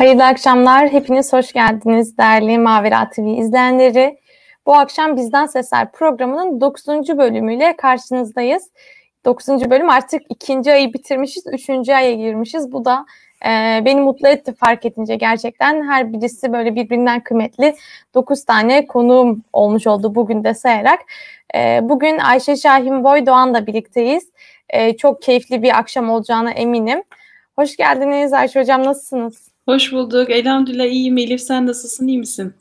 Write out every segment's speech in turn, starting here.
Hayırlı akşamlar. Hepiniz hoş geldiniz değerli Mavera TV izleyenleri. Bu akşam Bizden Sesler programının 9. bölümüyle karşınızdayız. 9. bölüm artık ikinci ayı bitirmişiz, üçüncü aya girmişiz. Bu da e, beni mutlu etti fark edince gerçekten. Her birisi böyle birbirinden kıymetli 9 tane konuğum olmuş oldu bugün de sayarak. E, bugün Ayşe Şahin Boy Doğan'la birlikteyiz. E, çok keyifli bir akşam olacağına eminim. Hoş geldiniz Ayşe Hocam, nasılsınız? Hoş bulduk. Elhamdülillah iyiyim. Elif sen nasılsın? İyi misin?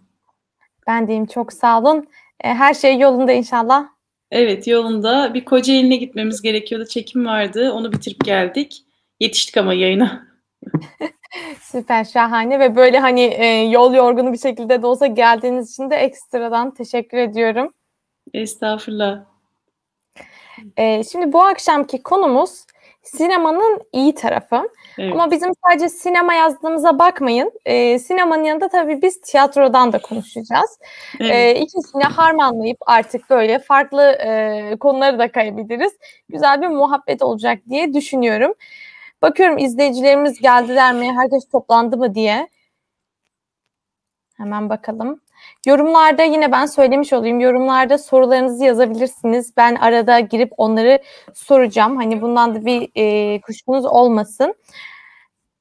Ben deyim çok sağ olun. E, her şey yolunda inşallah. Evet yolunda. Bir Kocaeli'ne gitmemiz gerekiyordu. Çekim vardı. Onu bitirip geldik. Yetiştik ama yayına. Süper şahane ve böyle hani e, yol yorgunu bir şekilde de olsa geldiğiniz için de ekstradan teşekkür ediyorum. Estağfurullah. E, şimdi bu akşamki konumuz sinemanın iyi tarafı. Evet. Ama bizim sadece sinema yazdığımıza bakmayın. E, sinemanın yanında tabii biz tiyatrodan da konuşacağız. Evet. E, ikisini harmanlayıp artık böyle farklı e, konuları da kayabiliriz. Güzel bir muhabbet olacak diye düşünüyorum. Bakıyorum izleyicilerimiz geldiler mi, herkes toplandı mı diye. Hemen bakalım. Yorumlarda yine ben söylemiş olayım. Yorumlarda sorularınızı yazabilirsiniz. Ben arada girip onları soracağım. Hani bundan da bir e, kuşkunuz olmasın.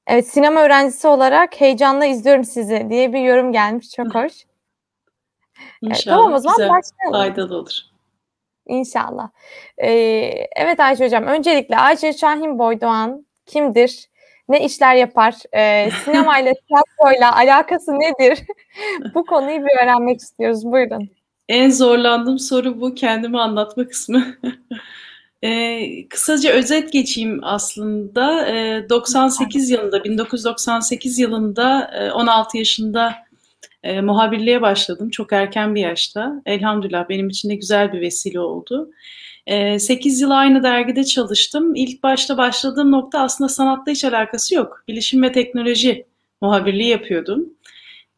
Evet sinema öğrencisi olarak heyecanla izliyorum sizi diye bir yorum gelmiş. Çok hoş. İnşallah evet, tamam o zaman güzel, başlayalım. faydalı olur. İnşallah. Ee, evet Ayşe Hocam öncelikle Ayşe Şahin Boydoğan kimdir? Ne işler yapar? Ee, sinemayla, tiyatroyla alakası nedir? bu konuyu bir öğrenmek istiyoruz. Buyurun. En zorlandığım soru bu. Kendimi anlatma kısmı. Ee, kısaca özet geçeyim aslında. Ee, 98 yılında, 1998 yılında e, 16 yaşında e, muhabirliğe başladım. Çok erken bir yaşta. Elhamdülillah benim için de güzel bir vesile oldu. E, 8 yıl aynı dergide çalıştım. İlk başta başladığım nokta aslında sanatla hiç alakası yok. Bilişim ve teknoloji muhabirliği yapıyordum.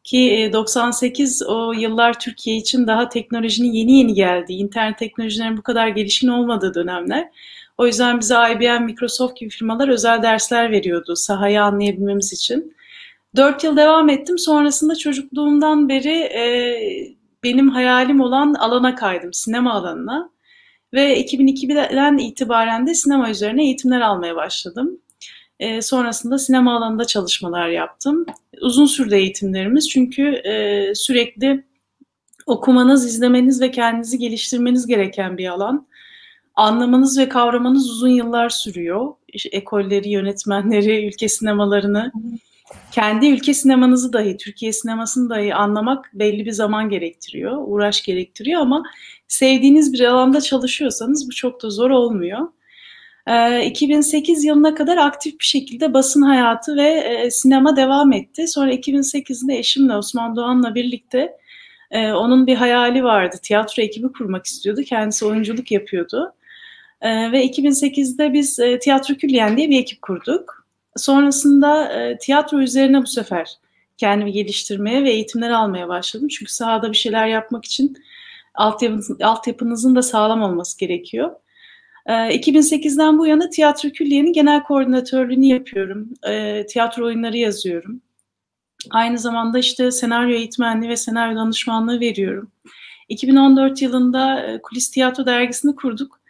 Ki 98 e, o yıllar Türkiye için daha teknolojinin yeni yeni geldiği, internet teknolojilerin bu kadar gelişkin olmadığı dönemler. O yüzden bize IBM, Microsoft gibi firmalar özel dersler veriyordu sahayı anlayabilmemiz için. Dört yıl devam ettim. Sonrasında çocukluğumdan beri e, benim hayalim olan alana kaydım, sinema alanına. Ve 2002'den itibaren de sinema üzerine eğitimler almaya başladım. E, sonrasında sinema alanında çalışmalar yaptım. Uzun sürdü eğitimlerimiz çünkü e, sürekli okumanız, izlemeniz ve kendinizi geliştirmeniz gereken bir alan. Anlamanız ve kavramanız uzun yıllar sürüyor. İşte ekolleri, yönetmenleri, ülke sinemalarını, kendi ülke sinemanızı dahi, Türkiye sinemasını dahi anlamak belli bir zaman gerektiriyor, uğraş gerektiriyor ama sevdiğiniz bir alanda çalışıyorsanız bu çok da zor olmuyor. 2008 ee, yılına kadar aktif bir şekilde basın hayatı ve e, sinema devam etti. Sonra 2008'de eşimle Osman Doğan'la birlikte e, onun bir hayali vardı. Tiyatro ekibi kurmak istiyordu. Kendisi oyunculuk yapıyordu. E, ve 2008'de biz Tiyatro Külliyen diye bir ekip kurduk. Sonrasında tiyatro üzerine bu sefer kendimi geliştirmeye ve eğitimler almaya başladım. Çünkü sahada bir şeyler yapmak için altyapınızın, altyapınızın da sağlam olması gerekiyor. 2008'den ee, bu yana Tiyatro Külliye'nin genel koordinatörlüğünü yapıyorum. E, tiyatro oyunları yazıyorum. Aynı zamanda işte senaryo eğitmenliği ve senaryo danışmanlığı veriyorum. 2014 yılında e, Kulis Tiyatro Dergisi'ni kurduk.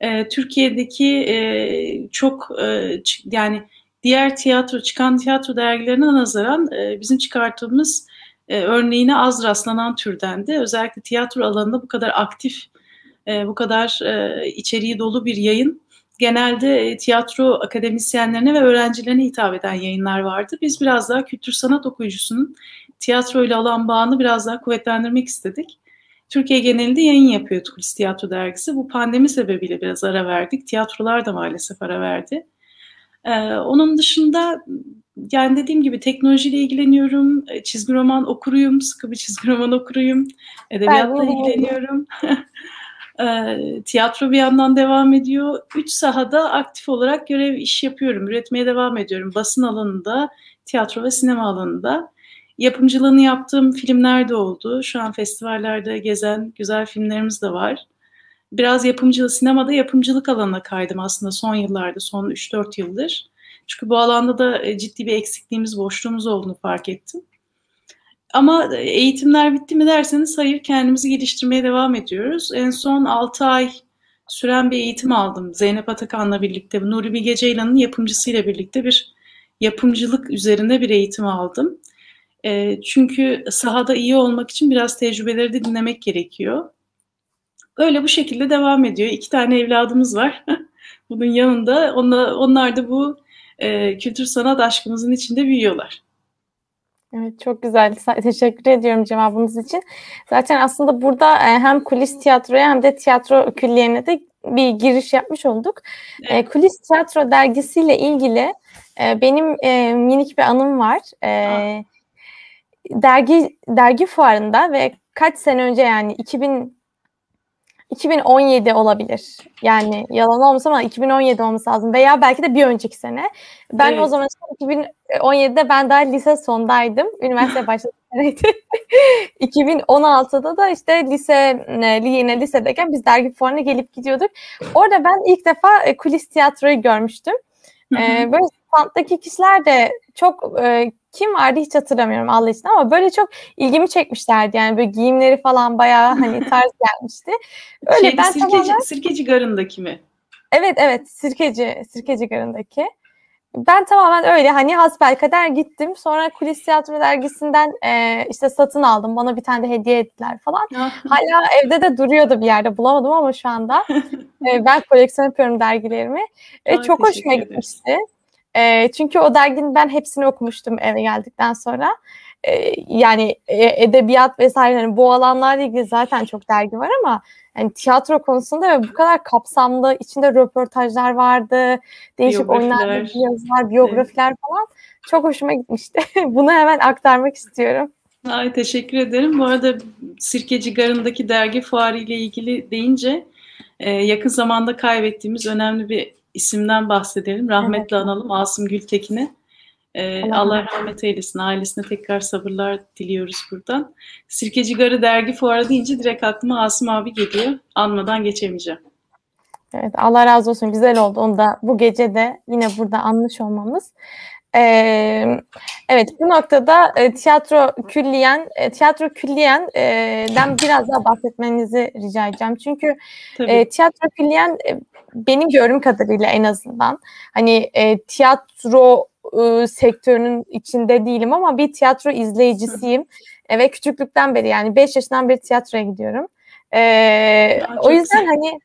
E, Türkiye'deki e, çok e, yani diğer tiyatro, çıkan tiyatro dergilerine nazaran bizim çıkarttığımız e, örneğine az rastlanan türdendi. Özellikle tiyatro alanında bu kadar aktif e, bu kadar e, içeriği dolu bir yayın genelde e, tiyatro akademisyenlerine ve öğrencilerine hitap eden yayınlar vardı. Biz biraz daha kültür sanat okuyucusunun tiyatro ile alan bağını biraz daha kuvvetlendirmek istedik. Türkiye genelinde yayın yapıyor Kulis Tiyatro Dergisi. Bu pandemi sebebiyle biraz ara verdik. Tiyatrolar da maalesef ara verdi. Ee, onun dışında yani dediğim gibi teknolojiyle ilgileniyorum. E, çizgi roman okuruyum. Sıkı bir çizgi roman okuruyum. Edebiyatla ilgileniyorum. E, tiyatro bir yandan devam ediyor. Üç sahada aktif olarak görev iş yapıyorum. Üretmeye devam ediyorum. Basın alanında, tiyatro ve sinema alanında. Yapımcılığını yaptığım filmler de oldu. Şu an festivallerde gezen güzel filmlerimiz de var. Biraz yapımcılık, sinemada yapımcılık alanına kaydım aslında son yıllarda, son 3-4 yıldır. Çünkü bu alanda da ciddi bir eksikliğimiz, boşluğumuz olduğunu fark ettim. Ama eğitimler bitti mi derseniz hayır kendimizi geliştirmeye devam ediyoruz. En son 6 ay süren bir eğitim aldım. Zeynep Atakan'la birlikte, Nuri Bilge Ceylan'ın yapımcısıyla birlikte bir yapımcılık üzerine bir eğitim aldım. E, çünkü sahada iyi olmak için biraz tecrübeleri de dinlemek gerekiyor. Öyle bu şekilde devam ediyor. İki tane evladımız var. Bunun yanında onlar, onlar da bu e, kültür sanat aşkımızın içinde büyüyorlar. Evet çok güzel. Teşekkür ediyorum cevabınız için. Zaten aslında burada e, hem kulis tiyatroya hem de tiyatro külliyeine de bir giriş yapmış olduk. E, evet. kulis Tiyatro dergisiyle ilgili e, benim minik bir anım var. dergi dergi fuarında ve kaç sene önce yani 2000 2017 olabilir. Yani yalan olmasın ama 2017 olması lazım. Veya belki de bir önceki sene. Ben evet. o zaman 2017'de ben daha lise sondaydım. Üniversite başladı. 2016'da da işte lise yine lisedeyken biz dergi fuarına gelip gidiyorduk. Orada ben ilk defa e, kulis tiyatroyu görmüştüm. Ee, böyle standdaki kişiler de çok e, kim vardı hiç hatırlamıyorum Allah için ama böyle çok ilgimi çekmişlerdi yani böyle giyimleri falan bayağı hani tarz gelmişti. Öyle şey, ben sirkeci, tamamen... sirkeci garındaki mi? Evet evet sirkeci sirkeci garındaki. Ben tamamen öyle hani hasbelkader gittim. Sonra Kulis Tiyatro dergisinden e, işte satın aldım. Bana bir tane de hediye ettiler falan. Hala evde de duruyordu bir yerde bulamadım ama şu anda e, ben koleksiyon yapıyorum dergilerimi. E, çok hoşuma gitmişti. E, çünkü o derginin ben hepsini okumuştum eve geldikten sonra. E, yani e, edebiyat vesaire yani bu alanlarla ilgili zaten çok dergi var ama yani tiyatro konusunda bu kadar kapsamlı içinde röportajlar vardı, değişik oyunlar, yazılar, biyografiler evet. falan çok hoşuma gitmişti. Bunu hemen aktarmak istiyorum. Ay teşekkür ederim. Bu arada Sirkeci Garı'ndaki dergi fuarı ile ilgili deyince e, yakın zamanda kaybettiğimiz önemli bir isimden bahsedelim. Rahmetle evet. analım Asım Gültekin'i. Ee, Allah, Allah rahmet eylesin. Ailesine tekrar sabırlar diliyoruz buradan. Sirkeci Garı dergi fuarı deyince direkt aklıma Asım abi geliyor. Anmadan geçemeyeceğim. Evet Allah razı olsun. Güzel oldu. Onu da bu gece de yine burada anmış olmamız. Ee, evet bu noktada e, tiyatro külliyen e, tiyatro külliyenden e, biraz daha bahsetmenizi rica edeceğim. Çünkü e, tiyatro külliyen e, benim gördüğüm kadarıyla en azından hani e, tiyatro e, sektörünün içinde değilim ama bir tiyatro izleyicisiyim e, ve küçüklükten beri yani 5 yaşından beri tiyatroya gidiyorum. E, o yüzden güzel. hani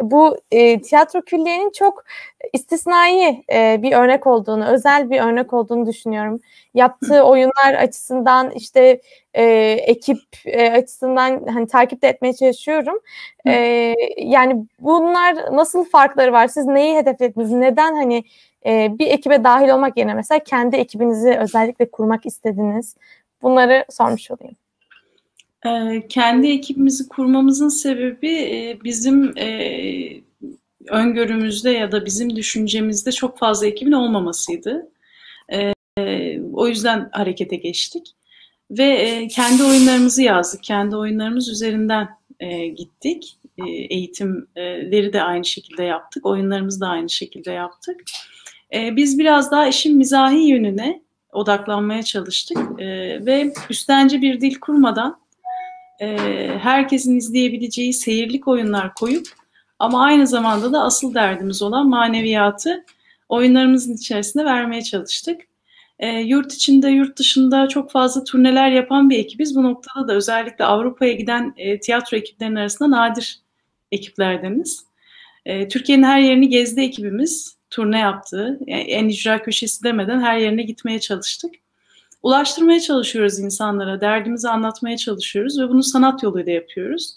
bu e, tiyatro külliyenin çok istisnai e, bir örnek olduğunu, özel bir örnek olduğunu düşünüyorum. Yaptığı oyunlar açısından işte e, ekip e, açısından hani takip de etmeye çalışıyorum. E, yani bunlar nasıl farkları var? Siz neyi hedeflediniz? Neden hani e, bir ekibe dahil olmak yerine mesela kendi ekibinizi özellikle kurmak istediniz? Bunları sormuş olayım. Ee, kendi ekibimizi kurmamızın sebebi e, bizim e, öngörümüzde ya da bizim düşüncemizde çok fazla ekibin olmamasıydı. E, o yüzden harekete geçtik. Ve kendi oyunlarımızı yazdık. Kendi oyunlarımız üzerinden gittik. Eğitimleri de aynı şekilde yaptık. Oyunlarımızı da aynı şekilde yaptık. Biz biraz daha işin mizahi yönüne odaklanmaya çalıştık. Ve üstenci bir dil kurmadan e, herkesin izleyebileceği seyirlik oyunlar koyup ama aynı zamanda da asıl derdimiz olan maneviyatı oyunlarımızın içerisinde vermeye çalıştık. E, yurt içinde, yurt dışında çok fazla turneler yapan bir ekibiz. Bu noktada da özellikle Avrupa'ya giden e, tiyatro ekiplerinin arasında nadir ekiplerdeniz. E, Türkiye'nin her yerini gezdi ekibimiz. Turne yaptı. Yani en icra köşesi demeden her yerine gitmeye çalıştık ulaştırmaya çalışıyoruz insanlara, derdimizi anlatmaya çalışıyoruz ve bunu sanat yoluyla yapıyoruz.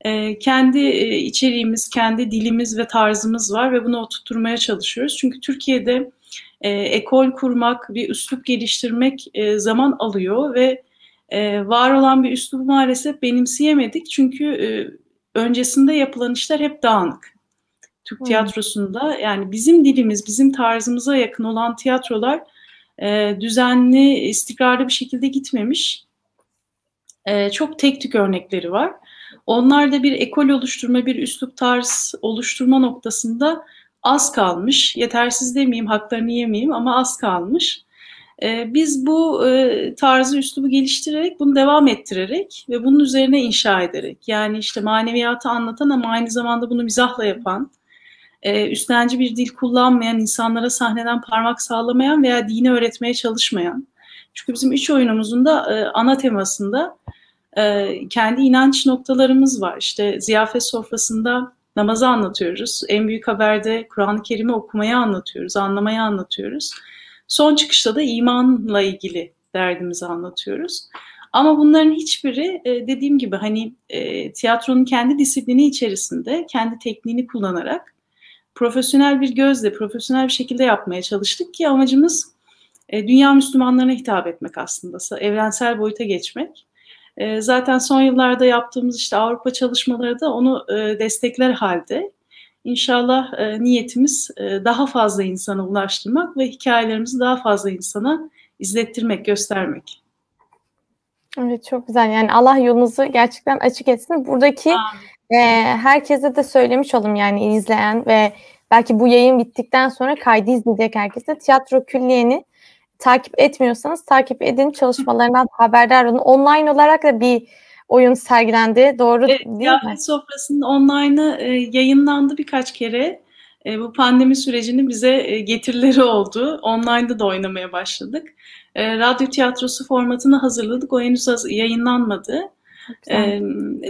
E, kendi e, içeriğimiz, kendi dilimiz ve tarzımız var ve bunu oturtmaya çalışıyoruz. Çünkü Türkiye'de e, ekol kurmak, bir üslup geliştirmek e, zaman alıyor ve e, var olan bir üslubu maalesef benimseyemedik. Çünkü e, öncesinde yapılan işler hep dağınık. Türk hmm. tiyatrosunda yani bizim dilimiz, bizim tarzımıza yakın olan tiyatrolar e, düzenli, istikrarlı bir şekilde gitmemiş. E, çok tek tük örnekleri var. Onlar da bir ekol oluşturma, bir üslup tarz oluşturma noktasında az kalmış. Yetersiz demeyeyim, haklarını yemeyeyim ama az kalmış. E, biz bu e, tarzı, üslubu geliştirerek, bunu devam ettirerek ve bunun üzerine inşa ederek, yani işte maneviyatı anlatan ama aynı zamanda bunu mizahla yapan, e, üstlenci bir dil kullanmayan, insanlara sahneden parmak sağlamayan veya dini öğretmeye çalışmayan. Çünkü bizim üç oyunumuzun da e, ana temasında e, kendi inanç noktalarımız var. İşte ziyafet sofrasında namazı anlatıyoruz. En büyük haberde Kur'an-ı Kerim'i okumayı anlatıyoruz, anlamayı anlatıyoruz. Son çıkışta da imanla ilgili derdimizi anlatıyoruz. Ama bunların hiçbiri e, dediğim gibi hani e, tiyatronun kendi disiplini içerisinde kendi tekniğini kullanarak profesyonel bir gözle, profesyonel bir şekilde yapmaya çalıştık ki amacımız e, dünya Müslümanlarına hitap etmek aslında, evrensel boyuta geçmek. E, zaten son yıllarda yaptığımız işte Avrupa çalışmaları da onu e, destekler halde. İnşallah e, niyetimiz e, daha fazla insana ulaştırmak ve hikayelerimizi daha fazla insana izlettirmek, göstermek. Evet çok güzel. Yani Allah yolunuzu gerçekten açık etsin. Buradaki e, herkese de söylemiş olalım yani izleyen ve belki bu yayın bittikten sonra kaydı izleyecek herkese tiyatro külliyeni takip etmiyorsanız takip edin çalışmalarından haberdar olun. Online olarak da bir oyun sergilendi. Doğru evet, değil mi? Sofrası'nın online'ı e, yayınlandı birkaç kere. E, bu pandemi sürecinin bize e, getirileri oldu. Online'da da oynamaya başladık. E, radyo tiyatrosu formatını hazırladık. O henüz yayınlanmadı. Ee,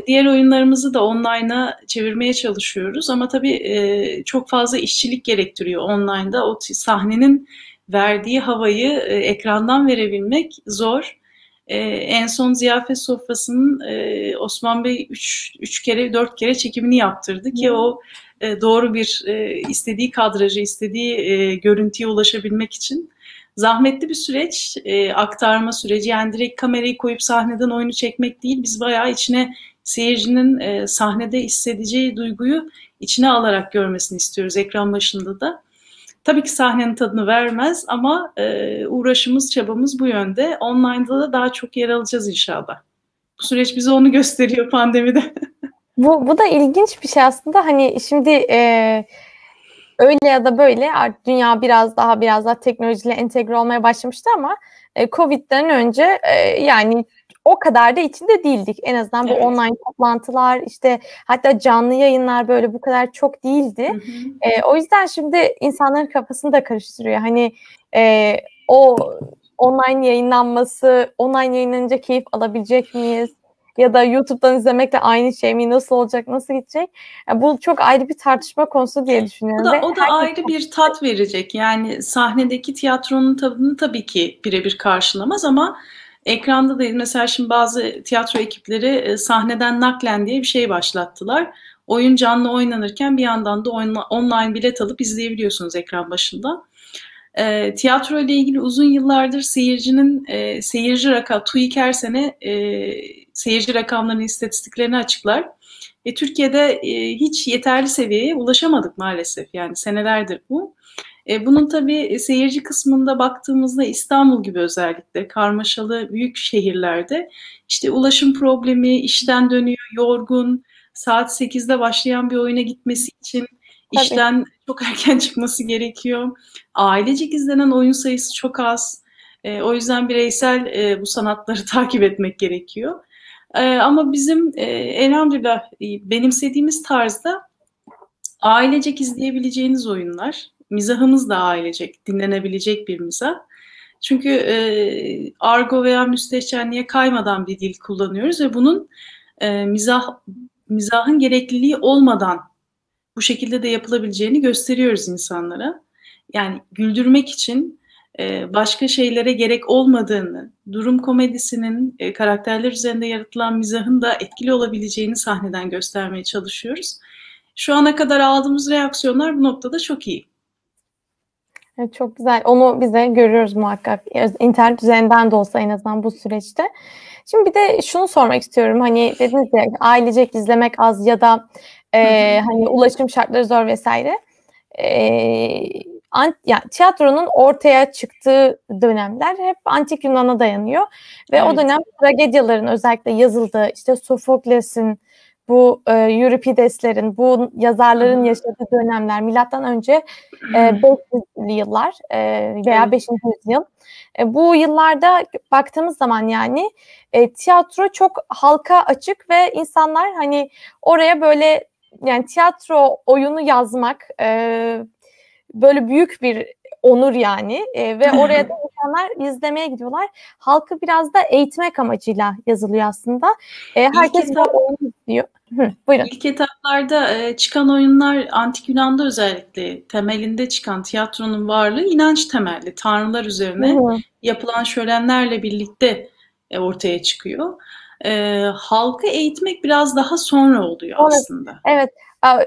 diğer oyunlarımızı da online'a çevirmeye çalışıyoruz ama tabii e, çok fazla işçilik gerektiriyor online'da. O sahnenin verdiği havayı e, ekrandan verebilmek zor. E, en son ziyafet sofrasının e, Osman Bey üç, üç kere, dört kere çekimini yaptırdı ki o e, doğru bir e, istediği kadrajı, istediği e, görüntüye ulaşabilmek için zahmetli bir süreç, e, aktarma süreci. Yani direkt kamerayı koyup sahneden oyunu çekmek değil, biz bayağı içine seyircinin e, sahnede hissedeceği duyguyu içine alarak görmesini istiyoruz ekran başında da. Tabii ki sahnenin tadını vermez ama e, uğraşımız, çabamız bu yönde. Online'da da daha çok yer alacağız inşallah. Bu süreç bize onu gösteriyor pandemide. bu, bu da ilginç bir şey aslında. Hani şimdi e, öyle ya da böyle artık dünya biraz daha biraz daha teknolojiyle entegre olmaya başlamıştı ama e, Covid'den önce e, yani o kadar da içinde değildik. En azından bu evet. online toplantılar işte hatta canlı yayınlar böyle bu kadar çok değildi. Hı hı. E, o yüzden şimdi insanların kafasını da karıştırıyor. Hani e, o online yayınlanması, online yayınlanınca keyif alabilecek miyiz? Ya da YouTube'dan izlemekle aynı şey mi? Nasıl olacak? Nasıl gidecek? Yani bu çok ayrı bir tartışma konusu diye düşünüyorum. O da, o da ayrı bir tat verecek. Yani sahnedeki tiyatronun tadını tabii ki birebir karşılamaz ama Ekranda da mesela şimdi bazı tiyatro ekipleri e, sahneden naklen diye bir şey başlattılar. Oyun canlı oynanırken bir yandan da online bilet alıp izleyebiliyorsunuz ekran başında. E, tiyatro ile ilgili uzun yıllardır seyircinin e, seyirci rakam, TÜİK her sene e, seyirci rakamlarının istatistiklerini açıklar. E, Türkiye'de e, hiç yeterli seviyeye ulaşamadık maalesef. Yani senelerdir bu. E, bunun tabii seyirci kısmında baktığımızda İstanbul gibi özellikle karmaşalı büyük şehirlerde işte ulaşım problemi, işten dönüyor, yorgun, saat 8'de başlayan bir oyuna gitmesi için Tabii. işten çok erken çıkması gerekiyor. Ailecek izlenen oyun sayısı çok az. E, o yüzden bireysel e, bu sanatları takip etmek gerekiyor. E, ama bizim e, elhamdülillah e, benimsediğimiz tarzda ailecek izleyebileceğiniz oyunlar mizahımız da ailecek, dinlenebilecek bir mizah. Çünkü e, argo veya müstehcenliğe kaymadan bir dil kullanıyoruz ve bunun e, mizah mizahın gerekliliği olmadan bu şekilde de yapılabileceğini gösteriyoruz insanlara. Yani güldürmek için başka şeylere gerek olmadığını, durum komedisinin e, karakterler üzerinde yaratılan mizahın da etkili olabileceğini sahneden göstermeye çalışıyoruz. Şu ana kadar aldığımız reaksiyonlar bu noktada çok iyi. Evet, çok güzel. Onu bize görüyoruz muhakkak. İnternet üzerinden de olsa en azından bu süreçte. Şimdi bir de şunu sormak istiyorum. Hani dediniz ya ailecek izlemek az ya da e, hani ulaşım şartları zor vesaire. E, ant, yani tiyatronun ortaya çıktığı dönemler hep antik Yunan'a dayanıyor ve evet. o dönem tragedyaların özellikle yazıldığı işte Sofokles'in bu e, Euripides'lerin, bu yazarların yaşadığı dönemler, milattan önce e, 500'lü yıllar e, veya 5. yüzyıl. E, bu yıllarda baktığımız zaman yani e, tiyatro çok halka açık ve insanlar hani oraya böyle yani tiyatro oyunu yazmak e, böyle büyük bir onur yani e, ve oraya da insanlar izlemeye gidiyorlar. Halkı biraz da eğitmek amacıyla yazılıyor aslında. E, herkes bu oyunu izliyor. Hı, buyurun. İlk etaplarda e, çıkan oyunlar antik Yunan'da özellikle temelinde çıkan tiyatronun varlığı inanç temelli. Tanrılar üzerine hı. yapılan şölenlerle birlikte e, ortaya çıkıyor. E, halkı eğitmek biraz daha sonra oluyor evet, aslında. Evet.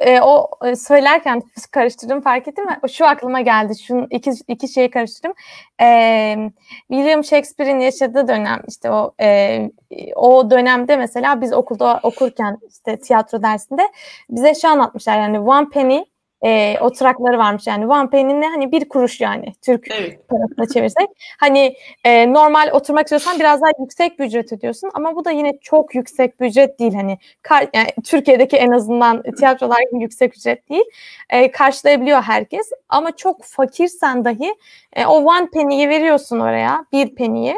E, o e, söylerken karıştırdım fark ettim mi? Şu aklıma geldi. Şu iki, iki şeyi karıştırdım. E, William Shakespeare'in yaşadığı dönem işte o o dönemde mesela biz okulda okurken işte tiyatro dersinde bize şey anlatmışlar yani one penny e, oturakları varmış yani one penny ne hani bir kuruş yani Türk evet. parasına çevirsek. Hani e, normal oturmak istiyorsan biraz daha yüksek bir ücret ödüyorsun ama bu da yine çok yüksek bir ücret değil hani kar, yani Türkiye'deki en azından tiyatrolar gibi yüksek ücret değil. E, karşılayabiliyor herkes ama çok fakirsen dahi e, o one penny'yi veriyorsun oraya bir penny'yi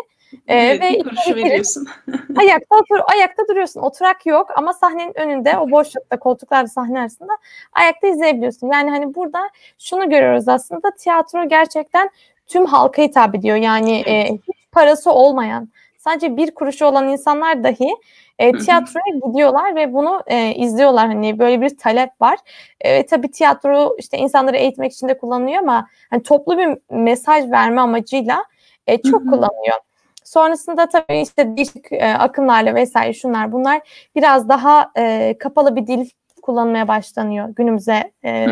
ee, evet, ve kuruşu veriyorsun. ayakta otur, ayakta duruyorsun. Oturak yok ama sahnenin önünde o boşlukta koltuklar sahne arasında ayakta izleyebiliyorsun. Yani hani burada şunu görüyoruz aslında tiyatro gerçekten tüm halka hitap ediyor. Yani evet. e, hiç parası olmayan sadece bir kuruşu olan insanlar dahi e, tiyatroya gidiyorlar ve bunu e, izliyorlar. Hani böyle bir talep var. E, tabii tiyatro işte insanları eğitmek için de kullanılıyor ama hani toplu bir mesaj verme amacıyla e, çok kullanılıyor. Sonrasında tabii işte değişik e, akımlarla vesaire şunlar bunlar biraz daha e, kapalı bir dil kullanmaya başlanıyor günümüze e,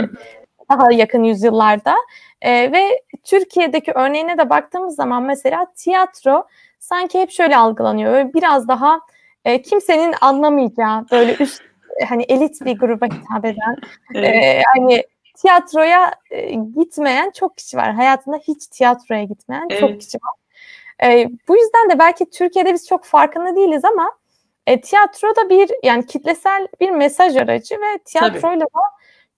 daha yakın yüzyıllarda. E, ve Türkiye'deki örneğine de baktığımız zaman mesela tiyatro sanki hep şöyle algılanıyor. Böyle biraz daha e, kimsenin anlamayacağı böyle üst hani elit bir gruba hitap eden evet. e, hani tiyatroya e, gitmeyen çok kişi var. Hayatında hiç tiyatroya gitmeyen evet. çok kişi var. E, bu yüzden de belki Türkiye'de biz çok farkında değiliz ama e, tiyatro da bir yani kitlesel bir mesaj aracı ve tiyatroyla da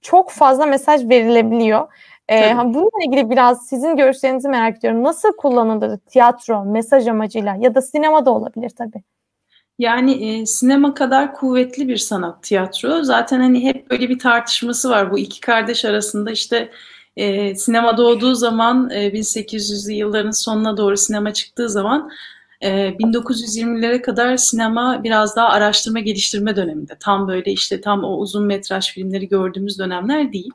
çok fazla mesaj verilebiliyor. E, bununla ilgili biraz sizin görüşlerinizi merak ediyorum. Nasıl kullanılır tiyatro mesaj amacıyla ya da sinema da olabilir tabii. Yani e, sinema kadar kuvvetli bir sanat tiyatro. Zaten hani hep böyle bir tartışması var bu iki kardeş arasında işte e, sinema doğduğu zaman e, 1800'lü yılların sonuna doğru sinema çıktığı zaman e, 1920'lere kadar sinema biraz daha araştırma geliştirme döneminde. Tam böyle işte tam o uzun metraj filmleri gördüğümüz dönemler değil.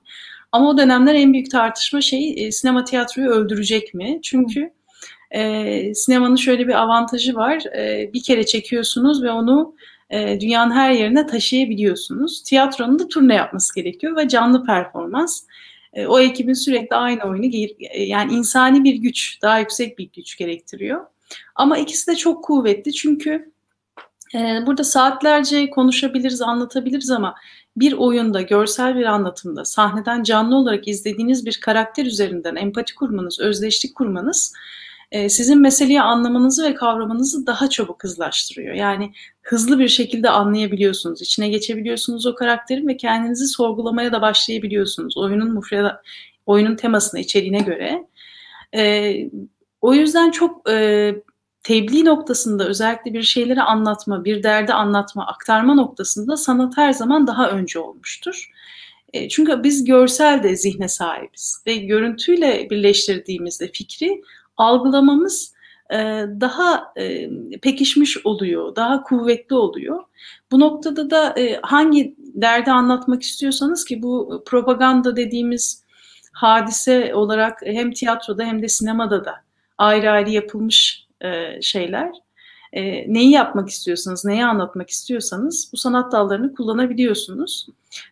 Ama o dönemler en büyük tartışma şey e, sinema tiyatroyu öldürecek mi? Çünkü e, sinemanın şöyle bir avantajı var. E, bir kere çekiyorsunuz ve onu e, dünyanın her yerine taşıyabiliyorsunuz. Tiyatronun da turne yapması gerekiyor ve canlı performans. E, o ekibin sürekli aynı oyunu e, yani insani bir güç, daha yüksek bir güç gerektiriyor. Ama ikisi de çok kuvvetli çünkü e, burada saatlerce konuşabiliriz, anlatabiliriz ama bir oyunda, görsel bir anlatımda, sahneden canlı olarak izlediğiniz bir karakter üzerinden empati kurmanız, özdeşlik kurmanız e, sizin meseleyi anlamanızı ve kavramanızı daha çabuk hızlaştırıyor. Yani hızlı bir şekilde anlayabiliyorsunuz, içine geçebiliyorsunuz o karakterin ve kendinizi sorgulamaya da başlayabiliyorsunuz. Oyunun mufreda, oyunun temasına, içeriğine göre. E, o yüzden çok e, tebliğ noktasında özellikle bir şeyleri anlatma, bir derdi anlatma, aktarma noktasında sanat her zaman daha önce olmuştur. E, çünkü biz görsel de zihne sahibiz ve görüntüyle birleştirdiğimizde fikri algılamamız e, daha e, pekişmiş oluyor, daha kuvvetli oluyor. Bu noktada da e, hangi derdi anlatmak istiyorsanız ki bu propaganda dediğimiz hadise olarak hem tiyatroda hem de sinemada da ayrı ayrı yapılmış şeyler. Neyi yapmak istiyorsanız, neyi anlatmak istiyorsanız bu sanat dallarını kullanabiliyorsunuz.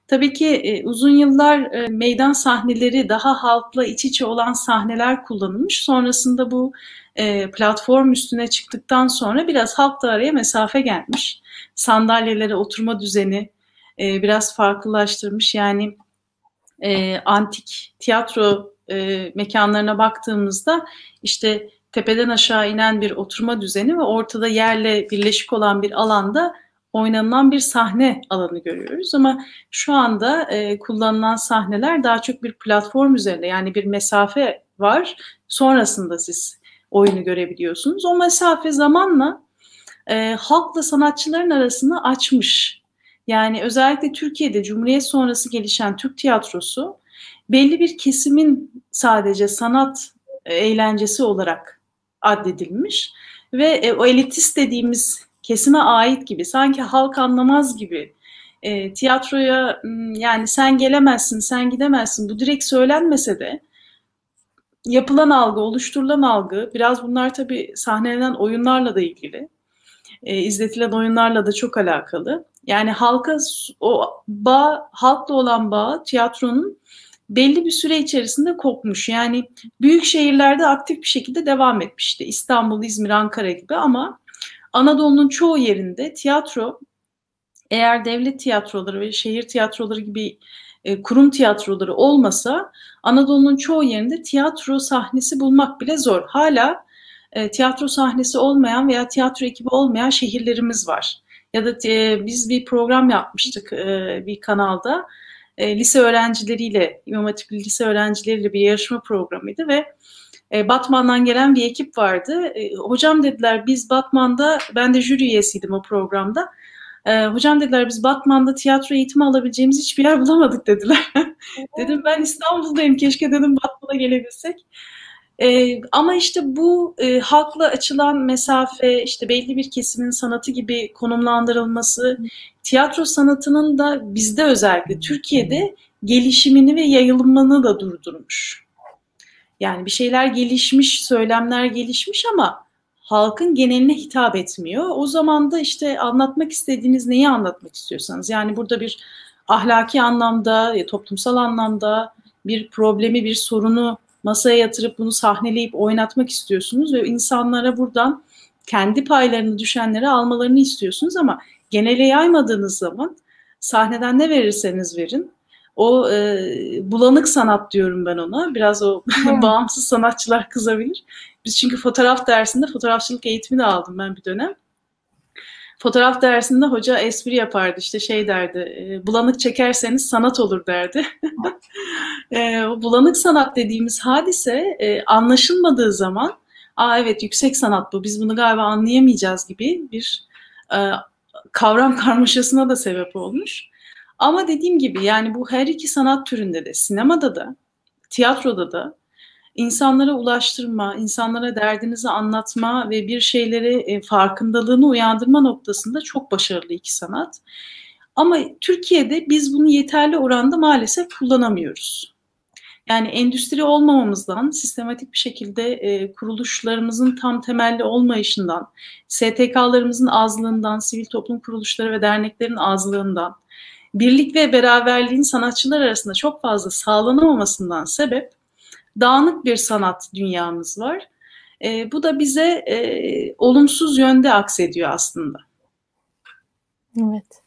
Tabii ki uzun yıllar meydan sahneleri daha halkla iç içe olan sahneler kullanılmış. Sonrasında bu e, platform üstüne çıktıktan sonra biraz halk da araya mesafe gelmiş. Sandalyelere oturma düzeni e, biraz farklılaştırmış. Yani e, antik tiyatro e, mekanlarına baktığımızda işte tepeden aşağı inen bir oturma düzeni ve ortada yerle birleşik olan bir alanda oynanılan bir sahne alanı görüyoruz ama şu anda e, kullanılan sahneler daha çok bir platform üzerinde yani bir mesafe var. Sonrasında siz oyunu görebiliyorsunuz. O mesafe zamanla e, halkla sanatçıların arasını açmış. Yani özellikle Türkiye'de Cumhuriyet sonrası gelişen Türk tiyatrosu belli bir kesimin sadece sanat e, eğlencesi olarak addedilmiş ve e, o elitist dediğimiz kesime ait gibi sanki halk anlamaz gibi e, tiyatroya yani sen gelemezsin, sen gidemezsin bu direkt söylenmese de yapılan algı, oluşturulan algı biraz bunlar tabii sahnelenen oyunlarla da ilgili. E, izletilen oyunlarla da çok alakalı. Yani halka o bağ, halkla olan bağ tiyatronun belli bir süre içerisinde kopmuş. Yani büyük şehirlerde aktif bir şekilde devam etmişti. İstanbul, İzmir, Ankara gibi ama Anadolu'nun çoğu yerinde tiyatro eğer devlet tiyatroları ve şehir tiyatroları gibi e, kurum tiyatroları olmasa Anadolu'nun çoğu yerinde tiyatro sahnesi bulmak bile zor. Hala e, tiyatro sahnesi olmayan veya tiyatro ekibi olmayan şehirlerimiz var. Ya da e, biz bir program yapmıştık e, bir kanalda. E, lise öğrencileriyle, İmam Hatipli lise öğrencileriyle bir yarışma programıydı ve e, Batman'dan gelen bir ekip vardı. E, hocam dediler biz Batman'da, ben de jüri üyesiydim o programda. E, hocam dediler biz Batman'da tiyatro eğitimi alabileceğimiz hiçbir yer bulamadık dediler. dedim ben İstanbul'dayım keşke dedim Batman'a gelebilsek. E, ama işte bu e, halkla açılan mesafe, işte belli bir kesimin sanatı gibi konumlandırılması, tiyatro sanatının da bizde özellikle Türkiye'de gelişimini ve yayılımını da durdurmuş. Yani bir şeyler gelişmiş, söylemler gelişmiş ama halkın geneline hitap etmiyor. O zaman da işte anlatmak istediğiniz neyi anlatmak istiyorsanız. Yani burada bir ahlaki anlamda, toplumsal anlamda bir problemi, bir sorunu masaya yatırıp bunu sahneleyip oynatmak istiyorsunuz ve insanlara buradan kendi paylarını düşenleri almalarını istiyorsunuz ama genele yaymadığınız zaman sahneden ne verirseniz verin o e, bulanık sanat diyorum ben ona. Biraz o bağımsız sanatçılar kızabilir. Biz çünkü fotoğraf dersinde fotoğrafçılık eğitimi de aldım ben bir dönem. Fotoğraf dersinde hoca espri yapardı işte şey derdi e, bulanık çekerseniz sanat olur derdi. e, bulanık sanat dediğimiz hadise e, anlaşılmadığı zaman aa evet yüksek sanat bu biz bunu galiba anlayamayacağız gibi bir e, kavram karmaşasına da sebep olmuş. Ama dediğim gibi yani bu her iki sanat türünde de sinemada da tiyatroda da insanlara ulaştırma, insanlara derdinizi anlatma ve bir şeyleri e, farkındalığını uyandırma noktasında çok başarılı iki sanat. Ama Türkiye'de biz bunu yeterli oranda maalesef kullanamıyoruz. Yani endüstri olmamamızdan, sistematik bir şekilde e, kuruluşlarımızın tam temelli olmayışından, STK'larımızın azlığından, sivil toplum kuruluşları ve derneklerin azlığından, birlik ve beraberliğin sanatçılar arasında çok fazla sağlanamamasından sebep dağınık bir sanat dünyamız var. E, bu da bize e, olumsuz yönde aksediyor aslında. Evet.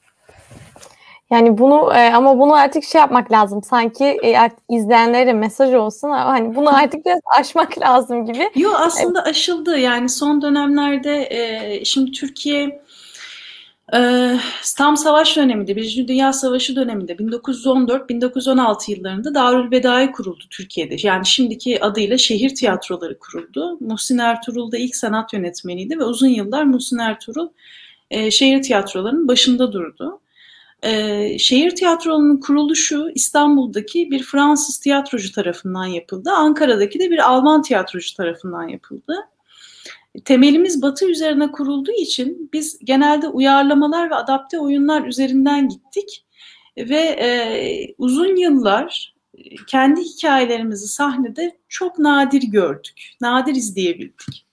Yani bunu e, ama bunu artık şey yapmak lazım. Sanki e, izleyenlere mesaj olsun. Hani bunu artık biraz aşmak lazım gibi. Yok aslında aşıldı. Yani son dönemlerde e, şimdi Türkiye tam savaş döneminde, Birinci Dünya Savaşı döneminde 1914-1916 yıllarında Darül Bedai kuruldu Türkiye'de. Yani şimdiki adıyla şehir tiyatroları kuruldu. Muhsin Ertuğrul da ilk sanat yönetmeniydi ve uzun yıllar Muhsin Ertuğrul e, şehir tiyatrolarının başında durdu. E, şehir tiyatrolarının kuruluşu İstanbul'daki bir Fransız tiyatrocu tarafından yapıldı. Ankara'daki de bir Alman tiyatrocu tarafından yapıldı temelimiz Batı üzerine kurulduğu için biz genelde uyarlamalar ve adapte oyunlar üzerinden gittik ve e, uzun yıllar e, kendi hikayelerimizi sahnede çok nadir gördük, nadir izleyebildik.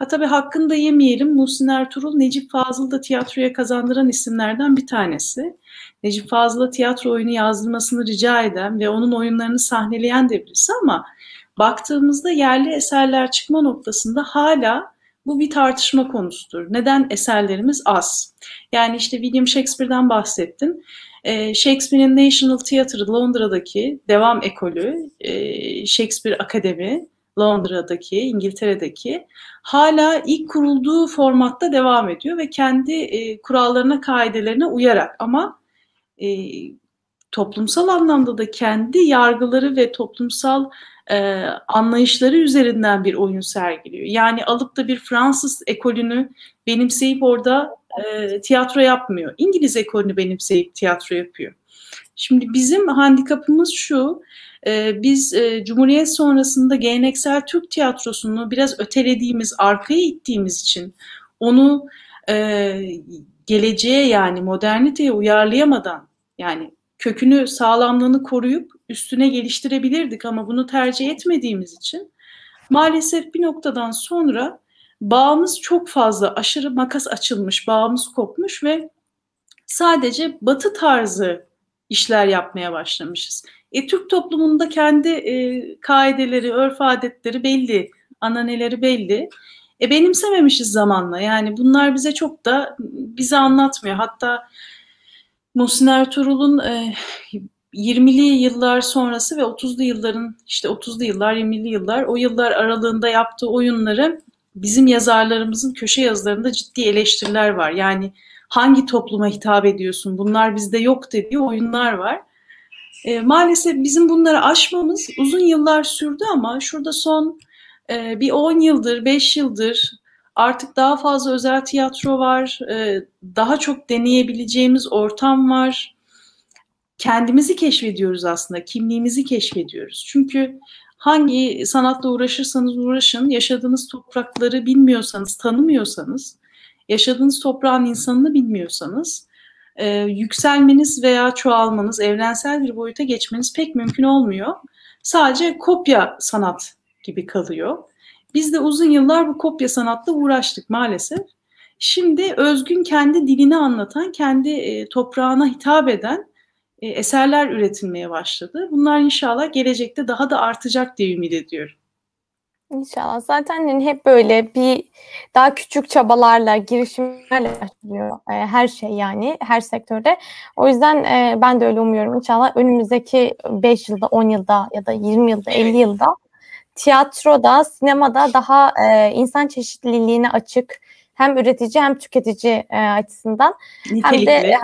Ha tabii hakkını da yemeyelim. Muhsin Ertuğrul, Necip Fazıl da tiyatroya kazandıran isimlerden bir tanesi. Necip Fazıl'a tiyatro oyunu yazdırmasını rica eden ve onun oyunlarını sahneleyen de birisi ama baktığımızda yerli eserler çıkma noktasında hala bu bir tartışma konusudur. Neden eserlerimiz az? Yani işte William Shakespeare'den bahsettin. Ee, Shakespeare'in National Theatre Londra'daki devam ekolü, e, Shakespeare Akademi, Londra'daki, İngiltere'deki hala ilk kurulduğu formatta devam ediyor ve kendi e, kurallarına, kaidelerine uyarak ama e, toplumsal anlamda da kendi yargıları ve toplumsal e, anlayışları üzerinden bir oyun sergiliyor. Yani alıp da bir Fransız ekolünü benimseyip orada e, tiyatro yapmıyor. İngiliz ekolünü benimseyip tiyatro yapıyor. Şimdi bizim handikapımız şu, e, biz e, Cumhuriyet sonrasında geleneksel Türk tiyatrosunu biraz ötelediğimiz, arkaya ittiğimiz için onu e, geleceğe yani moderniteye uyarlayamadan yani kökünü, sağlamlığını koruyup üstüne geliştirebilirdik ama bunu tercih etmediğimiz için maalesef bir noktadan sonra bağımız çok fazla aşırı makas açılmış, bağımız kopmuş ve sadece batı tarzı işler yapmaya başlamışız. E, Türk toplumunda kendi e, kaideleri, örf adetleri belli, ananeleri belli. E, benimsememişiz zamanla. Yani bunlar bize çok da bize anlatmıyor. Hatta Muhsin Ertuğrul'un e, 20'li yıllar sonrası ve 30'lu yılların işte 30'lu yıllar 20'li yıllar o yıllar aralığında yaptığı oyunları bizim yazarlarımızın köşe yazılarında ciddi eleştiriler var. Yani hangi topluma hitap ediyorsun bunlar bizde yok dediği oyunlar var. E, maalesef bizim bunları aşmamız uzun yıllar sürdü ama şurada son e, bir 10 yıldır 5 yıldır artık daha fazla özel tiyatro var, e, daha çok deneyebileceğimiz ortam var. Kendimizi keşfediyoruz aslında, kimliğimizi keşfediyoruz. Çünkü hangi sanatla uğraşırsanız uğraşın, yaşadığınız toprakları bilmiyorsanız, tanımıyorsanız, yaşadığınız toprağın insanını bilmiyorsanız, e, yükselmeniz veya çoğalmanız, evrensel bir boyuta geçmeniz pek mümkün olmuyor. Sadece kopya sanat gibi kalıyor. Biz de uzun yıllar bu kopya sanatla uğraştık maalesef. Şimdi özgün kendi dilini anlatan, kendi e, toprağına hitap eden e, eserler üretilmeye başladı. Bunlar inşallah gelecekte daha da artacak diye ümit ediyorum. İnşallah. Zaten hani hep böyle bir daha küçük çabalarla, girişimlerle başlıyor e, her şey yani her sektörde. O yüzden e, ben de öyle umuyorum. İnşallah önümüzdeki 5 yılda, 10 yılda ya da 20 yılda, 50 yılda tiyatroda, sinemada daha insan çeşitliliğine açık hem üretici hem tüketici açısından nitelikli. hem de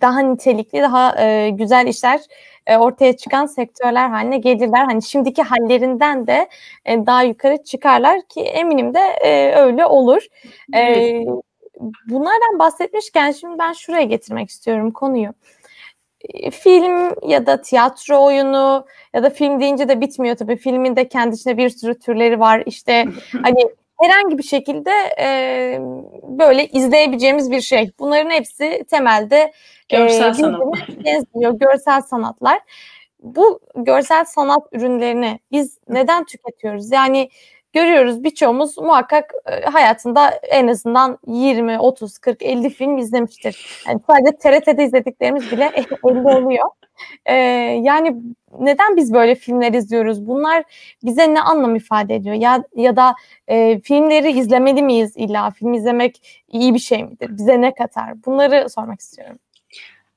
daha nitelikli, daha e, güzel işler e, ortaya çıkan sektörler haline gelirler. Hani şimdiki hallerinden de e, daha yukarı çıkarlar ki eminim de e, öyle olur. E, bunlardan bahsetmişken şimdi ben şuraya getirmek istiyorum konuyu film ya da tiyatro oyunu ya da film deyince de bitmiyor tabii. Filmin de kendisine bir sürü türleri var. İşte hani herhangi bir şekilde e, böyle izleyebileceğimiz bir şey. Bunların hepsi temelde görsel e, sanatlar. Benziyor, görsel sanatlar. Bu görsel sanat ürünlerini biz neden tüketiyoruz? Yani görüyoruz birçoğumuz muhakkak hayatında en azından 20, 30, 40, 50 film izlemiştir. Yani sadece TRT'de izlediklerimiz bile 50 oluyor. Ee, yani neden biz böyle filmler izliyoruz? Bunlar bize ne anlam ifade ediyor? Ya ya da e, filmleri izlemeli miyiz illa? Film izlemek iyi bir şey midir? Bize ne katar? Bunları sormak istiyorum.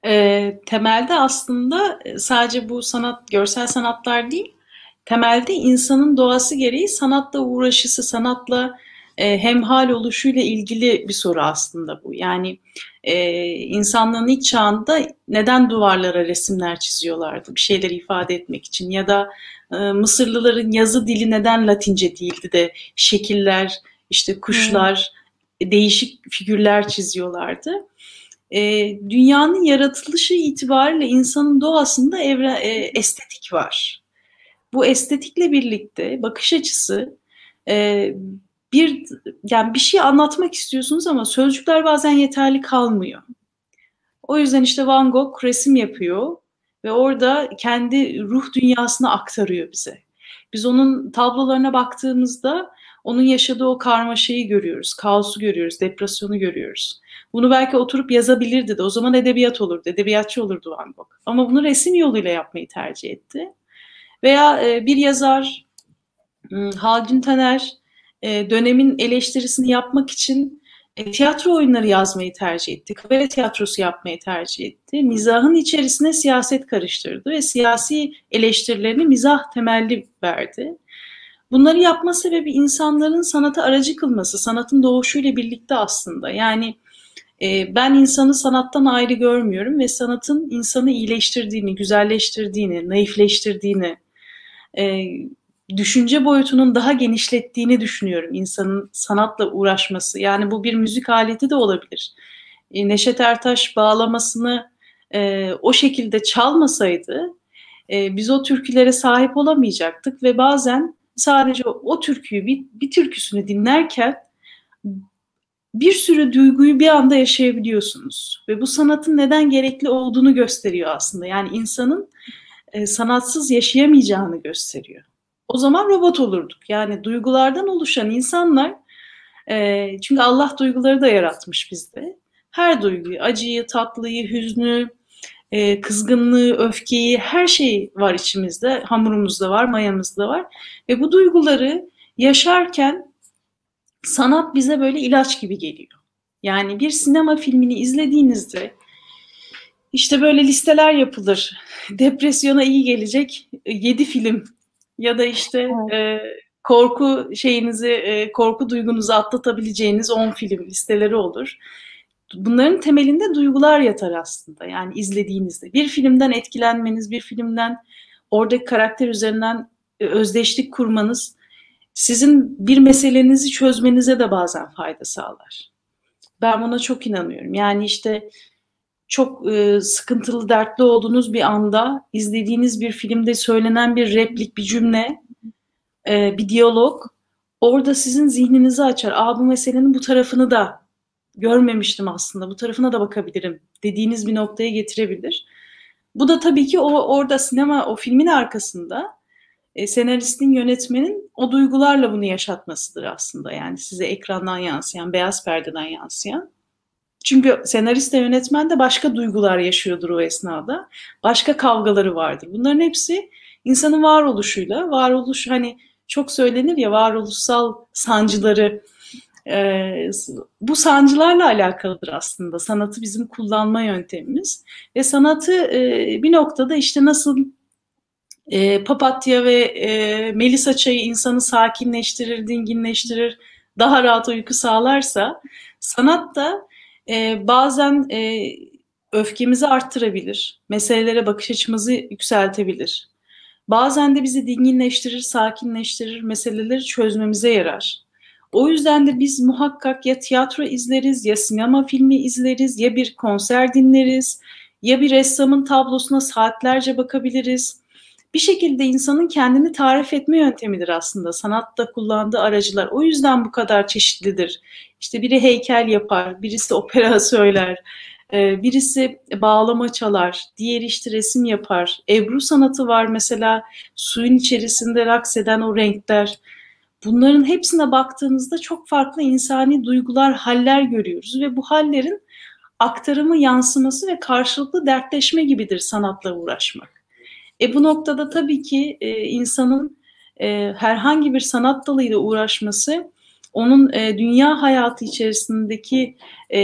E, temelde aslında sadece bu sanat, görsel sanatlar değil, temelde insanın doğası gereği sanatla uğraşısı, sanatla e, hemhal oluşuyla ilgili bir soru aslında bu. Yani e, insanlığın ilk çağında neden duvarlara resimler çiziyorlardı? Bir şeyleri ifade etmek için ya da e, Mısırlıların yazı dili neden Latince değildi de şekiller, işte kuşlar, hmm. değişik figürler çiziyorlardı. E, dünyanın yaratılışı itibariyle insanın doğasında evre, e, estetik var bu estetikle birlikte bakış açısı e, bir yani bir şey anlatmak istiyorsunuz ama sözcükler bazen yeterli kalmıyor. O yüzden işte Van Gogh resim yapıyor ve orada kendi ruh dünyasını aktarıyor bize. Biz onun tablolarına baktığımızda onun yaşadığı o karmaşayı görüyoruz, kaosu görüyoruz, depresyonu görüyoruz. Bunu belki oturup yazabilirdi de o zaman edebiyat olurdu, edebiyatçı olurdu Van Gogh. Ama bunu resim yoluyla yapmayı tercih etti. Veya e, bir yazar hmm, Haldun Taner e, dönemin eleştirisini yapmak için e, tiyatro oyunları yazmayı tercih etti. Kabare tiyatrosu yapmayı tercih etti. Mizahın içerisine siyaset karıştırdı ve siyasi eleştirilerini mizah temelli verdi. Bunları yapma sebebi insanların sanata aracı kılması, sanatın doğuşuyla birlikte aslında. Yani e, ben insanı sanattan ayrı görmüyorum ve sanatın insanı iyileştirdiğini, güzelleştirdiğini, naifleştirdiğini, düşünce boyutunun daha genişlettiğini düşünüyorum insanın sanatla uğraşması. Yani bu bir müzik aleti de olabilir. E, Neşet Ertaş bağlamasını e, o şekilde çalmasaydı e, biz o türkülere sahip olamayacaktık ve bazen sadece o, türküyü bir, bir türküsünü dinlerken bir sürü duyguyu bir anda yaşayabiliyorsunuz ve bu sanatın neden gerekli olduğunu gösteriyor aslında. Yani insanın e, sanatsız yaşayamayacağını gösteriyor. O zaman robot olurduk. Yani duygulardan oluşan insanlar, e, çünkü Allah duyguları da yaratmış bizde. Her duyguyu, acıyı, tatlıyı, hüznü, e, kızgınlığı, öfkeyi, her şey var içimizde, hamurumuzda var, mayamızda var. Ve bu duyguları yaşarken sanat bize böyle ilaç gibi geliyor. Yani bir sinema filmini izlediğinizde işte böyle listeler yapılır. Depresyona iyi gelecek 7 film ya da işte evet. e, korku şeyinizi, e, korku duygunuzu atlatabileceğiniz 10 film listeleri olur. Bunların temelinde duygular yatar aslında. Yani izlediğinizde bir filmden etkilenmeniz, bir filmden oradaki karakter üzerinden e, özdeşlik kurmanız sizin bir meselenizi çözmenize de bazen fayda sağlar. Ben buna çok inanıyorum. Yani işte çok e, sıkıntılı, dertli olduğunuz bir anda izlediğiniz bir filmde söylenen bir replik, bir cümle, e, bir diyalog orada sizin zihninizi açar. Aa bu meselenin bu tarafını da görmemiştim aslında. Bu tarafına da bakabilirim dediğiniz bir noktaya getirebilir. Bu da tabii ki o orada sinema o filmin arkasında e, senaristin yönetmenin o duygularla bunu yaşatmasıdır aslında. Yani size ekrandan yansıyan, beyaz perdeden yansıyan. Çünkü senarist de yönetmen de başka duygular yaşıyordur o esnada. Başka kavgaları vardır. Bunların hepsi insanın varoluşuyla, varoluş hani çok söylenir ya varoluşsal sancıları e, bu sancılarla alakalıdır aslında sanatı bizim kullanma yöntemimiz ve sanatı e, bir noktada işte nasıl e, papatya ve e, melisa çayı insanı sakinleştirir, dinginleştirir, daha rahat uyku sağlarsa sanat da e, bazen e, öfkemizi arttırabilir, meselelere bakış açımızı yükseltebilir. Bazen de bizi dinginleştirir, sakinleştirir, meseleleri çözmemize yarar. O yüzden de biz muhakkak ya tiyatro izleriz, ya sinema filmi izleriz, ya bir konser dinleriz, ya bir ressamın tablosuna saatlerce bakabiliriz bir şekilde insanın kendini tarif etme yöntemidir aslında sanatta kullandığı aracılar. O yüzden bu kadar çeşitlidir. İşte biri heykel yapar, birisi opera söyler, e, birisi bağlama çalar, diğeri işte resim yapar. Ebru sanatı var mesela suyun içerisinde raks eden o renkler. Bunların hepsine baktığımızda çok farklı insani duygular, haller görüyoruz ve bu hallerin aktarımı, yansıması ve karşılıklı dertleşme gibidir sanatla uğraşmak. E bu noktada tabii ki e, insanın e, herhangi bir sanat dalıyla uğraşması onun e, dünya hayatı içerisindeki e,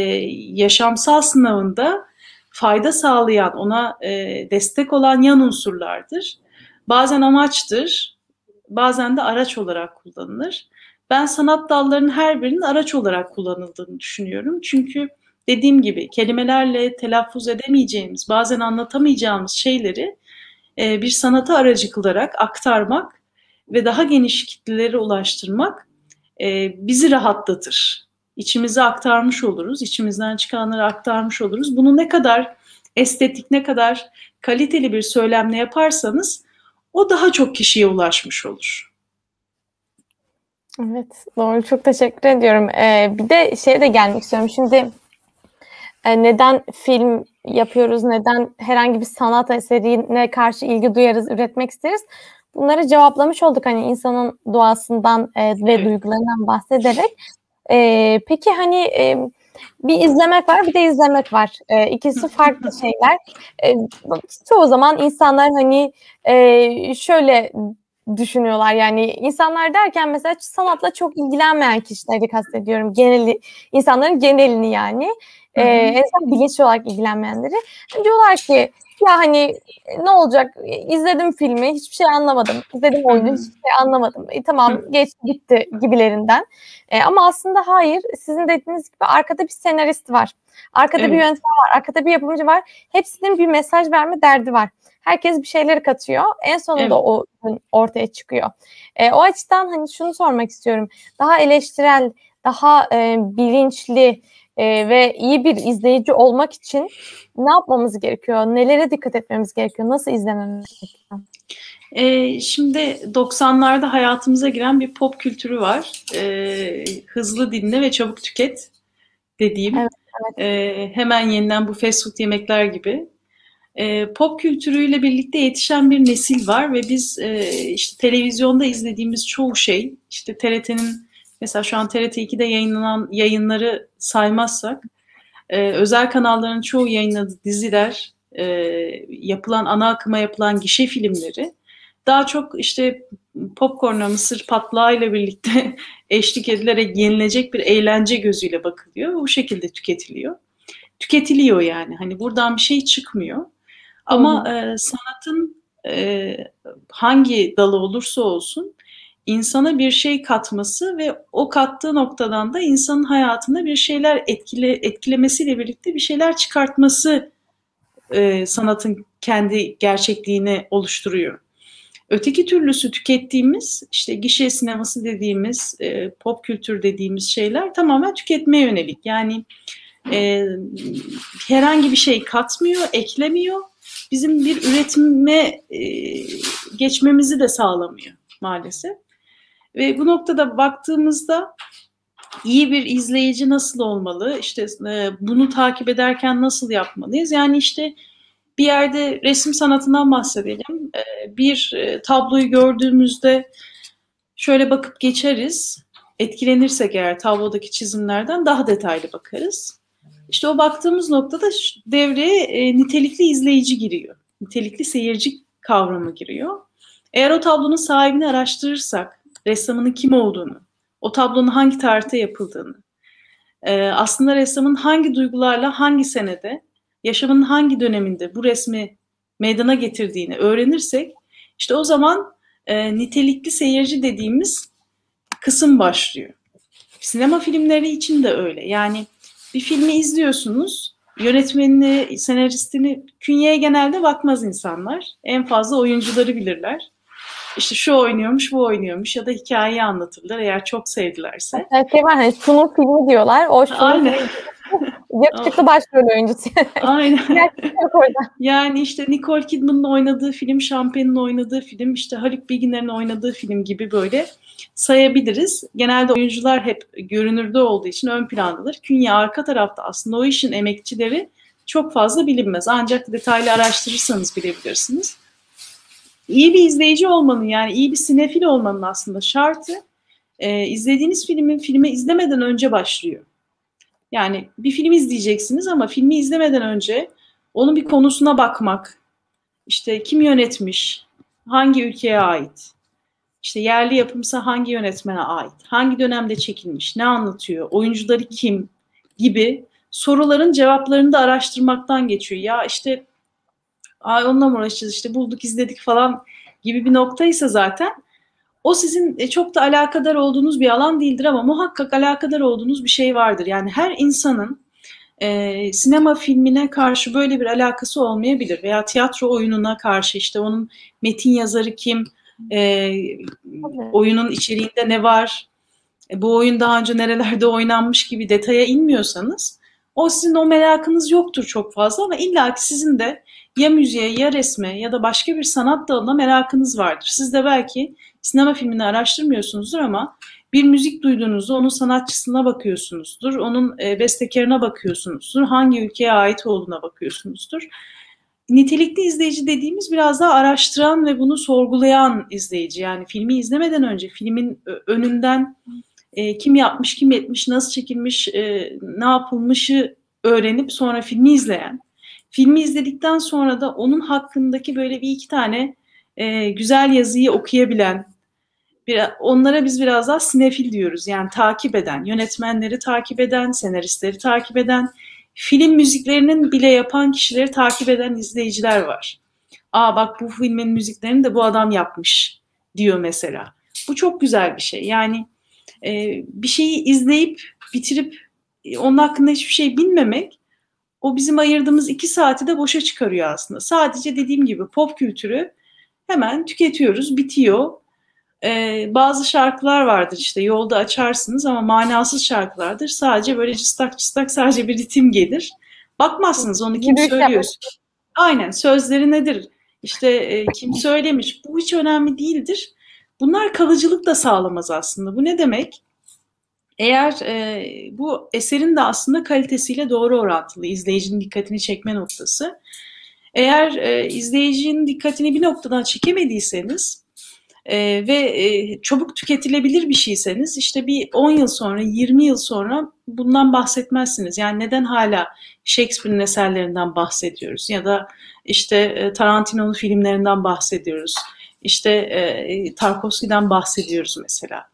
yaşamsal sınavında fayda sağlayan, ona e, destek olan yan unsurlardır. Bazen amaçtır, bazen de araç olarak kullanılır. Ben sanat dallarının her birinin araç olarak kullanıldığını düşünüyorum. Çünkü dediğim gibi kelimelerle telaffuz edemeyeceğimiz, bazen anlatamayacağımız şeyleri e, bir sanata aracı kılarak aktarmak ve daha geniş kitlelere ulaştırmak e, bizi rahatlatır. İçimize aktarmış oluruz, içimizden çıkanları aktarmış oluruz. Bunu ne kadar estetik, ne kadar kaliteli bir söylemle yaparsanız o daha çok kişiye ulaşmış olur. Evet, doğru. Çok teşekkür ediyorum. Ee, bir de şeye de gelmek istiyorum. Şimdi e, neden film yapıyoruz, neden herhangi bir sanat eserine karşı ilgi duyarız, üretmek isteriz. Bunları cevaplamış olduk hani insanın doğasından e, ve duygularından bahsederek. E, peki hani e, bir izlemek var bir de izlemek var. E, ikisi farklı şeyler. E, çoğu zaman insanlar hani e, şöyle düşünüyorlar yani insanlar derken mesela sanatla çok ilgilenmeyen kişileri kastediyorum geneli insanların genelini yani e, en azından bilinçli olarak ilgilenmeyenleri. Diyorlar ki ya hani e, ne olacak izledim filmi hiçbir şey anlamadım. İzledim oyunu hiçbir şey anlamadım. E, tamam geç gitti gibilerinden. E, ama aslında hayır sizin dediğiniz gibi arkada bir senarist var. Arkada evet. bir yönetmen var. Arkada bir yapımcı var. Hepsinin bir mesaj verme derdi var. Herkes bir şeyleri katıyor. En sonunda evet. o ortaya çıkıyor. E, o açıdan hani şunu sormak istiyorum. Daha eleştirel, daha e, bilinçli, e, ve iyi bir izleyici olmak için ne yapmamız gerekiyor? Nelere dikkat etmemiz gerekiyor? Nasıl izlememiz gerekiyor? E, şimdi 90'larda hayatımıza giren bir pop kültürü var. E, hızlı dinle ve çabuk tüket dediğim. Evet, evet. E, hemen yeniden bu fast food yemekler gibi. E, pop kültürüyle birlikte yetişen bir nesil var ve biz e, işte televizyonda izlediğimiz çoğu şey, işte TRT'nin Mesela şu an TRT 2'de yayınlanan yayınları saymazsak e, özel kanalların çoğu yayınladığı diziler, e, yapılan ana akıma yapılan gişe filmleri daha çok işte popcorn'a mısır patlağıyla birlikte eşlik edilerek yenilecek bir eğlence gözüyle bakılıyor. Bu şekilde tüketiliyor. Tüketiliyor yani. Hani buradan bir şey çıkmıyor. Ama e, sanatın e, hangi dalı olursa olsun insana bir şey katması ve o kattığı noktadan da insanın hayatında bir şeyler etkile, etkilemesiyle birlikte bir şeyler çıkartması e, sanatın kendi gerçekliğini oluşturuyor. Öteki türlüsü tükettiğimiz işte gişe sineması dediğimiz e, pop kültür dediğimiz şeyler tamamen tüketmeye yönelik. Yani e, herhangi bir şey katmıyor, eklemiyor. Bizim bir üretime e, geçmemizi de sağlamıyor maalesef. Ve bu noktada baktığımızda iyi bir izleyici nasıl olmalı? İşte e, bunu takip ederken nasıl yapmalıyız? Yani işte bir yerde resim sanatından bahsedelim. E, bir e, tabloyu gördüğümüzde şöyle bakıp geçeriz. Etkilenirsek eğer tablodaki çizimlerden daha detaylı bakarız. İşte o baktığımız noktada devreye nitelikli izleyici giriyor. Nitelikli seyirci kavramı giriyor. Eğer o tablonun sahibini araştırırsak, ressamının kim olduğunu, o tablonun hangi tarihte yapıldığını, e, aslında ressamın hangi duygularla hangi senede, yaşamının hangi döneminde bu resmi meydana getirdiğini öğrenirsek, işte o zaman e, nitelikli seyirci dediğimiz kısım başlıyor. Sinema filmleri için de öyle. Yani bir filmi izliyorsunuz, yönetmenini, senaristini, künyeye genelde bakmaz insanlar. En fazla oyuncuları bilirler işte şu oynuyormuş, bu oynuyormuş ya da hikayeyi anlatırlar eğer çok sevdilerse. Evet, şey var hani şunun filmi diyorlar. O şunun Aynen. Yakışıklı başrol oyuncusu. Aynen. yani işte Nicole Kidman'ın oynadığı film, Champagne'in oynadığı film, işte Haluk Bilginer'in oynadığı film gibi böyle sayabiliriz. Genelde oyuncular hep görünürde olduğu için ön plandadır. Künye arka tarafta aslında o işin emekçileri çok fazla bilinmez. Ancak detaylı araştırırsanız bilebilirsiniz iyi bir izleyici olmanın yani iyi bir sinefil olmanın aslında şartı e, izlediğiniz filmin filmi izlemeden önce başlıyor. Yani bir film izleyeceksiniz ama filmi izlemeden önce onun bir konusuna bakmak, işte kim yönetmiş, hangi ülkeye ait, işte yerli yapımsa hangi yönetmene ait, hangi dönemde çekilmiş, ne anlatıyor, oyuncuları kim gibi soruların cevaplarını da araştırmaktan geçiyor. Ya işte Ay onunla mı uğraşacağız işte bulduk izledik falan gibi bir noktaysa zaten o sizin e, çok da alakadar olduğunuz bir alan değildir ama muhakkak alakadar olduğunuz bir şey vardır. Yani her insanın e, sinema filmine karşı böyle bir alakası olmayabilir veya tiyatro oyununa karşı işte onun metin yazarı kim, e, oyunun içeriğinde ne var, e, bu oyun daha önce nerelerde oynanmış gibi detaya inmiyorsanız o sizin o merakınız yoktur çok fazla ama illa ki sizin de ya müziğe ya resme ya da başka bir sanat dalına merakınız vardır. Siz de belki sinema filmini araştırmıyorsunuzdur ama bir müzik duyduğunuzda onun sanatçısına bakıyorsunuzdur, onun e, bestekarına bakıyorsunuzdur, hangi ülkeye ait olduğuna bakıyorsunuzdur. Nitelikli izleyici dediğimiz biraz daha araştıran ve bunu sorgulayan izleyici. Yani filmi izlemeden önce filmin önünden e, kim yapmış, kim etmiş, nasıl çekilmiş, e, ne yapılmışı öğrenip sonra filmi izleyen Filmi izledikten sonra da onun hakkındaki böyle bir iki tane e, güzel yazıyı okuyabilen, bir, onlara biz biraz daha sinefil diyoruz. Yani takip eden, yönetmenleri takip eden, senaristleri takip eden, film müziklerinin bile yapan kişileri takip eden izleyiciler var. Aa bak bu filmin müziklerini de bu adam yapmış diyor mesela. Bu çok güzel bir şey. Yani e, bir şeyi izleyip bitirip e, onun hakkında hiçbir şey bilmemek o bizim ayırdığımız iki saati de boşa çıkarıyor aslında. Sadece dediğim gibi pop kültürü hemen tüketiyoruz, bitiyor. Ee, bazı şarkılar vardır işte yolda açarsınız ama manasız şarkılardır. Sadece böyle cıstak cıstak sadece bir ritim gelir. Bakmazsınız onu kim söylüyor. Aynen sözleri nedir? İşte e, kim söylemiş? Bu hiç önemli değildir. Bunlar kalıcılık da sağlamaz aslında. Bu ne demek? Eğer e, bu eserin de aslında kalitesiyle doğru orantılı izleyicinin dikkatini çekme noktası. Eğer e, izleyicinin dikkatini bir noktadan çekemediyseniz e, ve e, çabuk tüketilebilir bir şeyseniz işte bir 10 yıl sonra 20 yıl sonra bundan bahsetmezsiniz. Yani neden hala Shakespeare'in eserlerinden bahsediyoruz ya da işte e, Tarantino'nun filmlerinden bahsediyoruz. İşte e, Tarkovski'den bahsediyoruz mesela.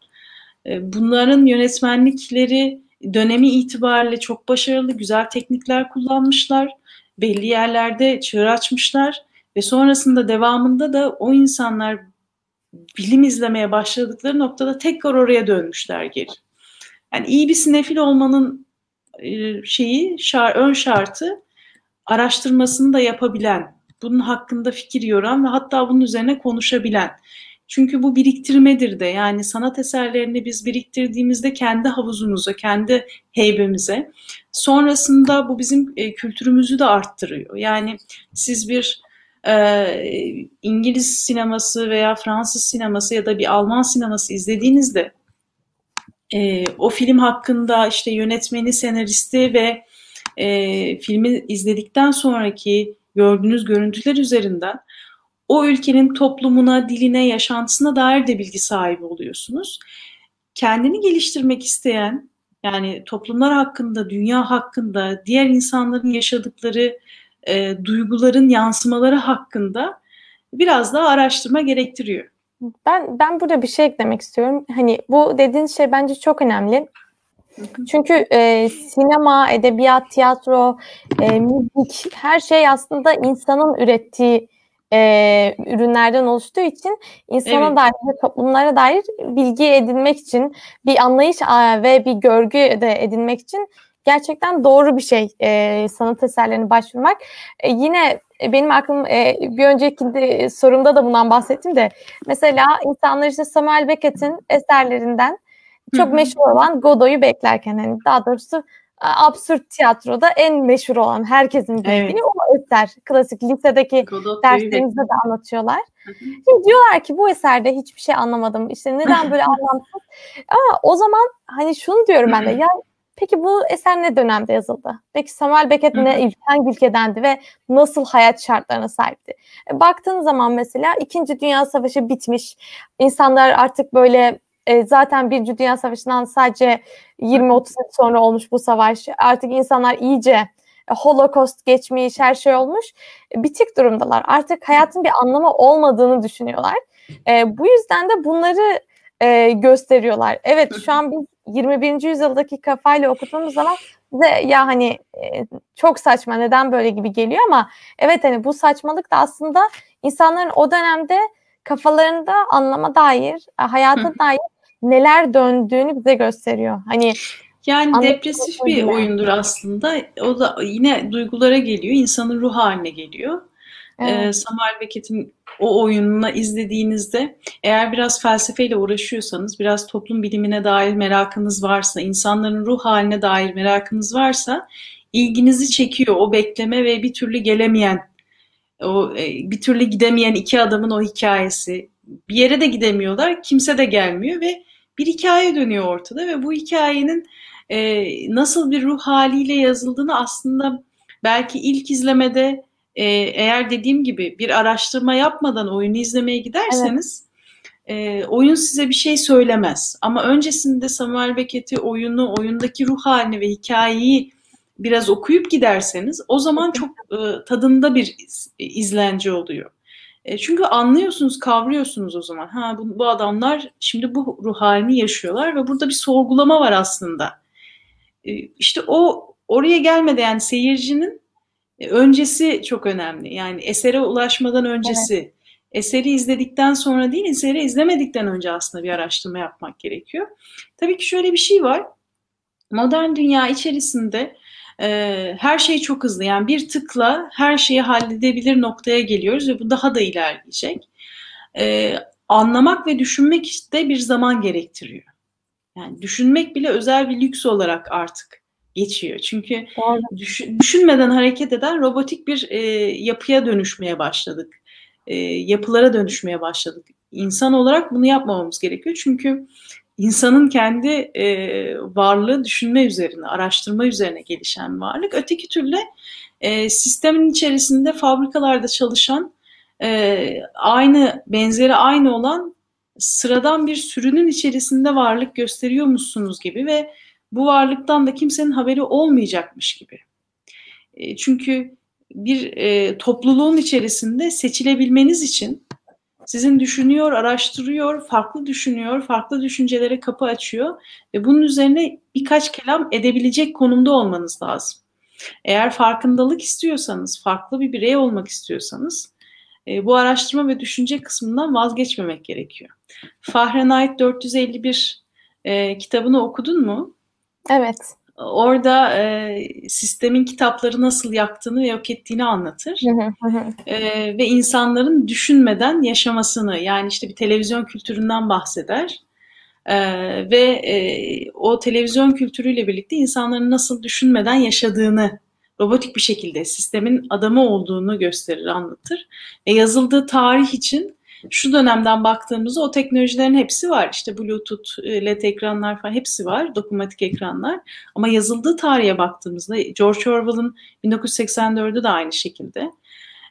E, bunların yönetmenlikleri dönemi itibariyle çok başarılı, güzel teknikler kullanmışlar. Belli yerlerde çığır açmışlar ve sonrasında devamında da o insanlar bilim izlemeye başladıkları noktada tekrar oraya dönmüşler geri. Yani iyi bir sinefil olmanın e, şeyi, şar, ön şartı araştırmasını da yapabilen, bunun hakkında fikir yoran ve hatta bunun üzerine konuşabilen. Çünkü bu biriktirmedir de yani sanat eserlerini biz biriktirdiğimizde kendi havuzumuza, kendi heybemize sonrasında bu bizim e, kültürümüzü de arttırıyor. Yani siz bir e, İngiliz sineması veya Fransız sineması ya da bir Alman sineması izlediğinizde e, o film hakkında işte yönetmeni, senaristi ve e, filmi izledikten sonraki gördüğünüz görüntüler üzerinden o ülkenin toplumuna, diline, yaşantısına dair de bilgi sahibi oluyorsunuz. Kendini geliştirmek isteyen, yani toplumlar hakkında, dünya hakkında, diğer insanların yaşadıkları e, duyguların yansımaları hakkında biraz daha araştırma gerektiriyor. Ben ben burada bir şey eklemek istiyorum. Hani bu dediğiniz şey bence çok önemli. Çünkü e, sinema, edebiyat, tiyatro, e, müzik her şey aslında insanın ürettiği e, ürünlerden oluştuğu için insana evet. dair ve toplumlara dair bilgi edinmek için bir anlayış ve bir görgü de edinmek için gerçekten doğru bir şey e, sanat eserlerine başvurmak. E, yine benim aklım e, bir önceki de, sorumda da bundan bahsettim de mesela insanlar işte Samuel Beckett'in eserlerinden çok Hı-hı. meşhur olan Godot'u beklerken hani daha doğrusu absürt tiyatroda en meşhur olan herkesin bildiği evet. o eser. Klasik lisedeki Godot derslerimizde de anlatıyorlar. Şimdi diyorlar ki bu eserde hiçbir şey anlamadım. İşte neden böyle anlamsız? Ama o zaman hani şunu diyorum ben de ya Peki bu eser ne dönemde yazıldı? Peki Samuel Beckett ne, hangi ülkedendi ve nasıl hayat şartlarına sahipti? E, baktığın zaman mesela İkinci Dünya Savaşı bitmiş. İnsanlar artık böyle e, zaten Birinci Dünya Savaşı'ndan sadece 20-30 yıl sonra olmuş bu savaş. Artık insanlar iyice e, Holocaust geçmiş, her şey olmuş. E, bitik durumdalar. Artık hayatın bir anlamı olmadığını düşünüyorlar. E, bu yüzden de bunları e, gösteriyorlar. Evet şu an biz 21. yüzyıldaki kafayla okuduğumuz zaman bize ya hani e, çok saçma neden böyle gibi geliyor ama evet hani bu saçmalık da aslında insanların o dönemde kafalarında anlama dair, e, hayata dair neler döndüğünü bize gösteriyor. Hani yani depresif bir gibi. oyundur aslında. O da yine duygulara geliyor, insanın ruh haline geliyor. Evet. Ee, Samuel Beckett'in o oyununa izlediğinizde eğer biraz felsefeyle uğraşıyorsanız, biraz toplum bilimine dair merakınız varsa, insanların ruh haline dair merakınız varsa ilginizi çekiyor o bekleme ve bir türlü gelemeyen, o e, bir türlü gidemeyen iki adamın o hikayesi. Bir yere de gidemiyorlar, kimse de gelmiyor ve bir hikaye dönüyor ortada ve bu hikayenin e, nasıl bir ruh haliyle yazıldığını aslında belki ilk izlemede e, eğer dediğim gibi bir araştırma yapmadan oyunu izlemeye giderseniz evet. e, oyun size bir şey söylemez. Ama öncesinde Samuel Beckett'i oyunu, oyundaki ruh halini ve hikayeyi biraz okuyup giderseniz o zaman çok e, tadında bir iz, izlence oluyor. E, çünkü anlıyorsunuz, kavruyorsunuz o zaman. Ha bu, bu adamlar şimdi bu ruh halini yaşıyorlar ve burada bir sorgulama var aslında. E, işte o oraya gelmeden yani seyircinin e, öncesi çok önemli. Yani esere ulaşmadan öncesi. Evet. Eseri izledikten sonra değil, eseri izlemedikten önce aslında bir araştırma yapmak gerekiyor. Tabii ki şöyle bir şey var. Modern dünya içerisinde e, her şey çok hızlı. Yani bir tıkla her şeyi halledebilir noktaya geliyoruz ve bu daha da ilerleyecek. E, anlamak ve düşünmek de bir zaman gerektiriyor. Yani düşünmek bile özel bir lüks olarak artık geçiyor. Çünkü düş, düşünmeden hareket eden robotik bir e, yapıya dönüşmeye başladık. E, yapılara dönüşmeye başladık. İnsan olarak bunu yapmamamız gerekiyor. Çünkü insanın kendi e, varlığı düşünme üzerine, araştırma üzerine gelişen varlık. Öteki türlü e, sistemin içerisinde fabrikalarda çalışan e, aynı benzeri aynı olan sıradan bir sürünün içerisinde varlık gösteriyor musunuz gibi ve bu varlıktan da kimsenin haberi olmayacakmış gibi. E, çünkü bir e, topluluğun içerisinde seçilebilmeniz için sizin düşünüyor, araştırıyor, farklı düşünüyor, farklı düşüncelere kapı açıyor ve bunun üzerine birkaç kelam edebilecek konumda olmanız lazım. Eğer farkındalık istiyorsanız, farklı bir birey olmak istiyorsanız e, bu araştırma ve düşünce kısmından vazgeçmemek gerekiyor. Fahrenheit 451 e, kitabını okudun mu? Evet. Orada e, sistemin kitapları nasıl yaktığını ve yok ettiğini anlatır. e, ve insanların düşünmeden yaşamasını yani işte bir televizyon kültüründen bahseder. E, ve e, o televizyon kültürüyle birlikte insanların nasıl düşünmeden yaşadığını robotik bir şekilde sistemin adamı olduğunu gösterir, anlatır. E, yazıldığı tarih için şu dönemden baktığımızda o teknolojilerin hepsi var. İşte Bluetooth, LED ekranlar falan hepsi var. Dokunmatik ekranlar. Ama yazıldığı tarihe baktığımızda George Orwell'ın 1984'ü de aynı şekilde.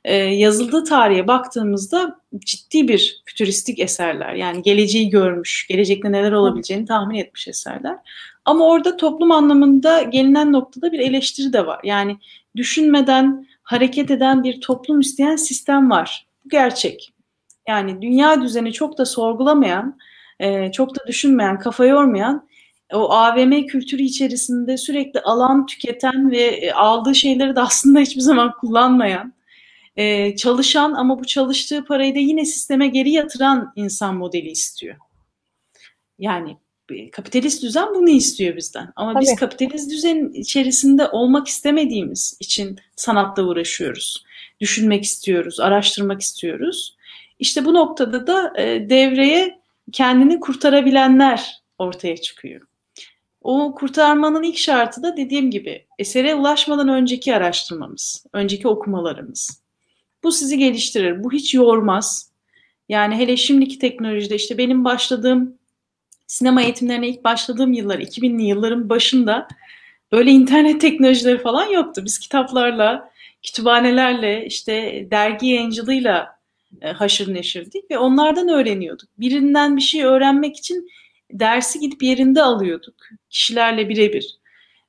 Ee, yazıldığı tarihe baktığımızda ciddi bir fütüristik eserler. Yani geleceği görmüş, gelecekte neler olabileceğini tahmin etmiş eserler. Ama orada toplum anlamında gelinen noktada bir eleştiri de var. Yani düşünmeden hareket eden bir toplum isteyen sistem var. Bu gerçek. Yani dünya düzeni çok da sorgulamayan, e, çok da düşünmeyen, kafa yormayan, o AVM kültürü içerisinde sürekli alan tüketen ve e, aldığı şeyleri de aslında hiçbir zaman kullanmayan, e, çalışan ama bu çalıştığı parayı da yine sisteme geri yatıran insan modeli istiyor. Yani kapitalist düzen bunu istiyor bizden. Ama Tabii. biz kapitalist düzenin içerisinde olmak istemediğimiz için sanatla uğraşıyoruz. Düşünmek istiyoruz, araştırmak istiyoruz. İşte bu noktada da e, devreye kendini kurtarabilenler ortaya çıkıyor. O kurtarmanın ilk şartı da dediğim gibi esere ulaşmadan önceki araştırmamız, önceki okumalarımız. Bu sizi geliştirir. Bu hiç yormaz. Yani hele şimdiki teknolojide işte benim başladığım sinema eğitimlerine ilk başladığım yıllar 2000'li yılların başında böyle internet teknolojileri falan yoktu. Biz kitaplarla, kütüphanelerle, işte dergi yayıncılığıyla haşır neşirdik ve onlardan öğreniyorduk. Birinden bir şey öğrenmek için dersi gidip yerinde alıyorduk. Kişilerle birebir.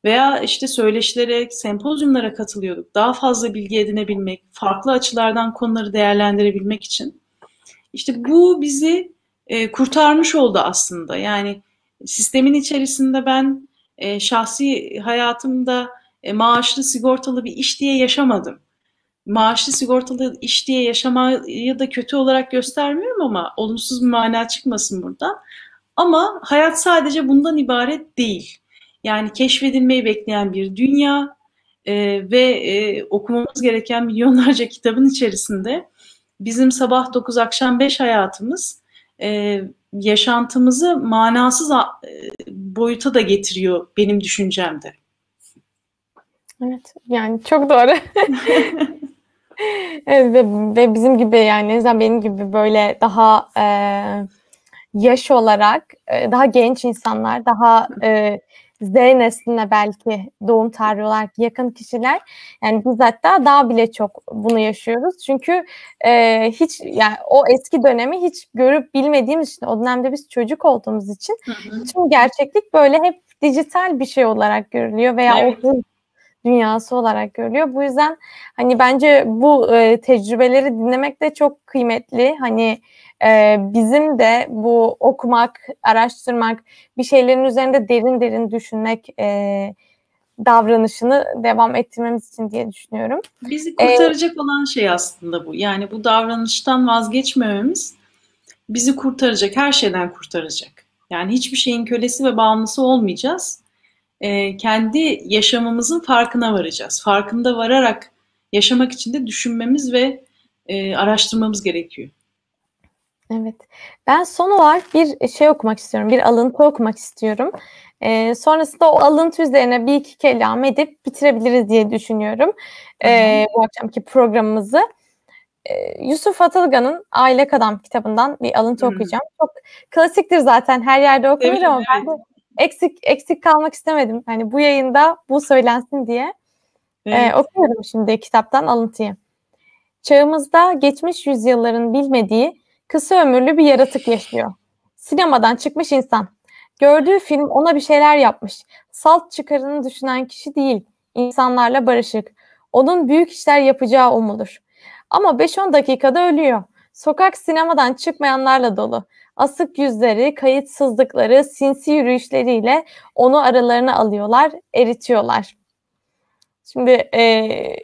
Veya işte söyleşilere, sempozyumlara katılıyorduk. Daha fazla bilgi edinebilmek, farklı açılardan konuları değerlendirebilmek için. İşte bu bizi e, kurtarmış oldu aslında. Yani sistemin içerisinde ben e, şahsi hayatımda e, maaşlı sigortalı bir iş diye yaşamadım. Maaşlı sigortalı iş diye yaşamayı da kötü olarak göstermiyorum ama olumsuz bir mana çıkmasın buradan. Ama hayat sadece bundan ibaret değil. Yani keşfedilmeyi bekleyen bir dünya e, ve e, okumamız gereken milyonlarca kitabın içerisinde bizim sabah 9 akşam 5 hayatımız e, yaşantımızı manasız e, boyuta da getiriyor benim düşüncemde. Evet yani çok doğru. evet, ve, ve bizim gibi yani en benim gibi böyle daha e, yaş olarak e, daha genç insanlar, daha e, Z nesline belki doğum tarihi olarak yakın kişiler yani biz hatta daha bile çok bunu yaşıyoruz. Çünkü e, hiç yani o eski dönemi hiç görüp bilmediğimiz için o dönemde biz çocuk olduğumuz için hı hı. tüm gerçeklik böyle hep dijital bir şey olarak görülüyor veya evet. o dünyası olarak görülüyor. Bu yüzden hani bence bu e, tecrübeleri dinlemek de çok kıymetli. Hani e, bizim de bu okumak, araştırmak, bir şeylerin üzerinde derin derin düşünmek e, davranışını devam ettirmemiz için diye düşünüyorum. Bizi kurtaracak ee, olan şey aslında bu. Yani bu davranıştan vazgeçmememiz bizi kurtaracak, her şeyden kurtaracak. Yani hiçbir şeyin kölesi ve bağımlısı olmayacağız. Ee, kendi yaşamımızın farkına varacağız. Farkında vararak yaşamak için de düşünmemiz ve e, araştırmamız gerekiyor. Evet. Ben son olarak bir şey okumak istiyorum. Bir alıntı okumak istiyorum. E, sonrasında o alıntı üzerine bir iki kelam edip bitirebiliriz diye düşünüyorum. E, bu akşamki programımızı. E, Yusuf Atılgan'ın Aile Kadam kitabından bir alıntı Hı-hı. okuyacağım. Çok klasiktir zaten her yerde okunur evet, ama evet. ben de eksik eksik kalmak istemedim. Hani bu yayında bu söylensin diye. Evet. E, okuyorum şimdi kitaptan alıntıyı. Çağımızda geçmiş yüzyılların bilmediği kısa ömürlü bir yaratık yaşıyor. Sinemadan çıkmış insan. Gördüğü film ona bir şeyler yapmış. Salt çıkarını düşünen kişi değil. İnsanlarla barışık. Onun büyük işler yapacağı umulur. Ama 5-10 dakikada ölüyor. Sokak sinemadan çıkmayanlarla dolu. Asık yüzleri, kayıtsızlıkları, sinsi yürüyüşleriyle onu aralarına alıyorlar, eritiyorlar. Şimdi e,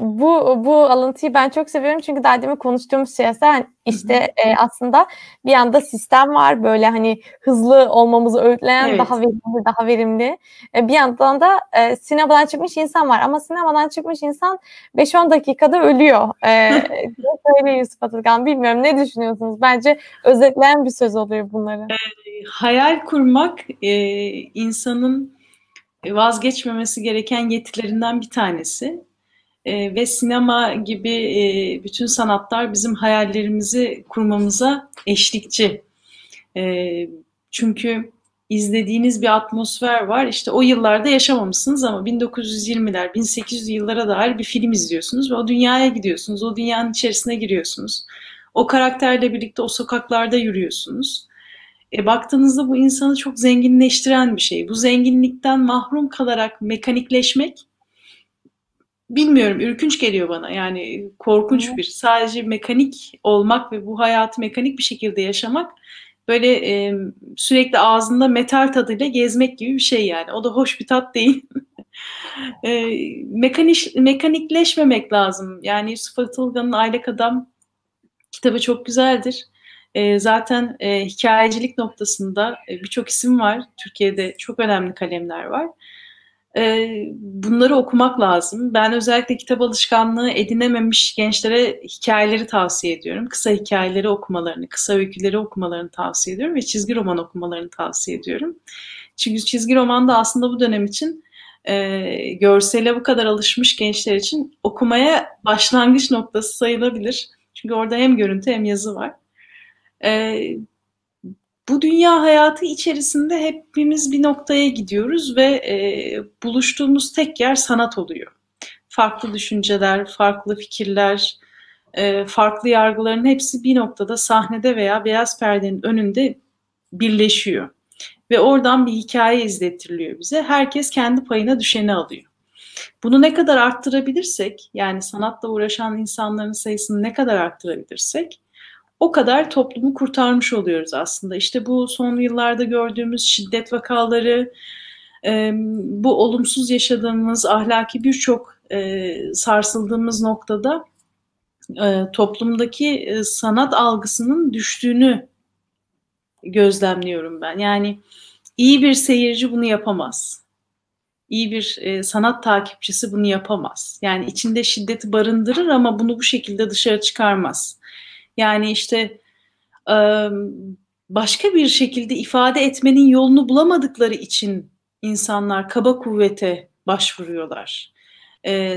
bu bu alıntıyı ben çok seviyorum çünkü daha demin konuştuğumuz şey aslında işte e, aslında bir yanda sistem var böyle hani hızlı olmamızı öğütleyen evet. daha verimli daha verimli. E, bir yandan da e, sinemadan çıkmış insan var ama sinemadan çıkmış insan 5-10 dakikada ölüyor. E, söyle Yusuf Atılgan bilmiyorum ne düşünüyorsunuz? Bence özetleyen bir söz oluyor bunları. E, hayal kurmak e, insanın vazgeçmemesi gereken yetilerinden bir tanesi e, ve sinema gibi e, bütün sanatlar bizim hayallerimizi kurmamıza eşlikçi. E, çünkü izlediğiniz bir atmosfer var. İşte o yıllarda yaşamamışsınız ama 1920'ler, 1800 yıllara dair bir film izliyorsunuz ve o dünyaya gidiyorsunuz. O dünyanın içerisine giriyorsunuz. O karakterle birlikte o sokaklarda yürüyorsunuz. E, baktığınızda bu insanı çok zenginleştiren bir şey. Bu zenginlikten mahrum kalarak mekanikleşmek bilmiyorum ürkünç geliyor bana. Yani korkunç bir sadece mekanik olmak ve bu hayatı mekanik bir şekilde yaşamak böyle e, sürekli ağzında metal tadıyla gezmek gibi bir şey yani. O da hoş bir tat değil. e, mekaniş, mekanikleşmemek lazım. Yani Yusuf Atılgan'ın Aylak Adam kitabı çok güzeldir. E, zaten e, hikayecilik noktasında e, birçok isim var. Türkiye'de çok önemli kalemler var. Ee, bunları okumak lazım. Ben özellikle kitap alışkanlığı edinememiş gençlere hikayeleri tavsiye ediyorum. Kısa hikayeleri okumalarını, kısa öyküleri okumalarını tavsiye ediyorum ve çizgi roman okumalarını tavsiye ediyorum. Çünkü çizgi roman da aslında bu dönem için e, görsele bu kadar alışmış gençler için okumaya başlangıç noktası sayılabilir. Çünkü orada hem görüntü hem yazı var. E, bu dünya hayatı içerisinde hepimiz bir noktaya gidiyoruz ve e, buluştuğumuz tek yer sanat oluyor. Farklı düşünceler, farklı fikirler, e, farklı yargıların hepsi bir noktada sahnede veya beyaz perdenin önünde birleşiyor. Ve oradan bir hikaye izlettiriliyor bize. Herkes kendi payına düşeni alıyor. Bunu ne kadar arttırabilirsek, yani sanatla uğraşan insanların sayısını ne kadar arttırabilirsek, o kadar toplumu kurtarmış oluyoruz aslında. İşte bu son yıllarda gördüğümüz şiddet vakaları, bu olumsuz yaşadığımız ahlaki birçok sarsıldığımız noktada toplumdaki sanat algısının düştüğünü gözlemliyorum ben. Yani iyi bir seyirci bunu yapamaz. İyi bir sanat takipçisi bunu yapamaz. Yani içinde şiddeti barındırır ama bunu bu şekilde dışarı çıkarmaz. Yani işte başka bir şekilde ifade etmenin yolunu bulamadıkları için insanlar kaba kuvvete başvuruyorlar.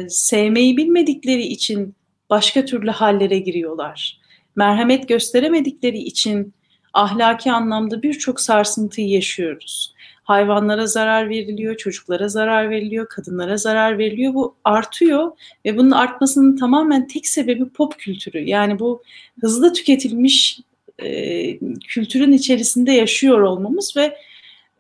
Sevmeyi bilmedikleri için başka türlü hallere giriyorlar. Merhamet gösteremedikleri için ahlaki anlamda birçok sarsıntıyı yaşıyoruz. Hayvanlara zarar veriliyor, çocuklara zarar veriliyor, kadınlara zarar veriliyor. Bu artıyor ve bunun artmasının tamamen tek sebebi pop kültürü. Yani bu hızlı tüketilmiş e, kültürün içerisinde yaşıyor olmamız ve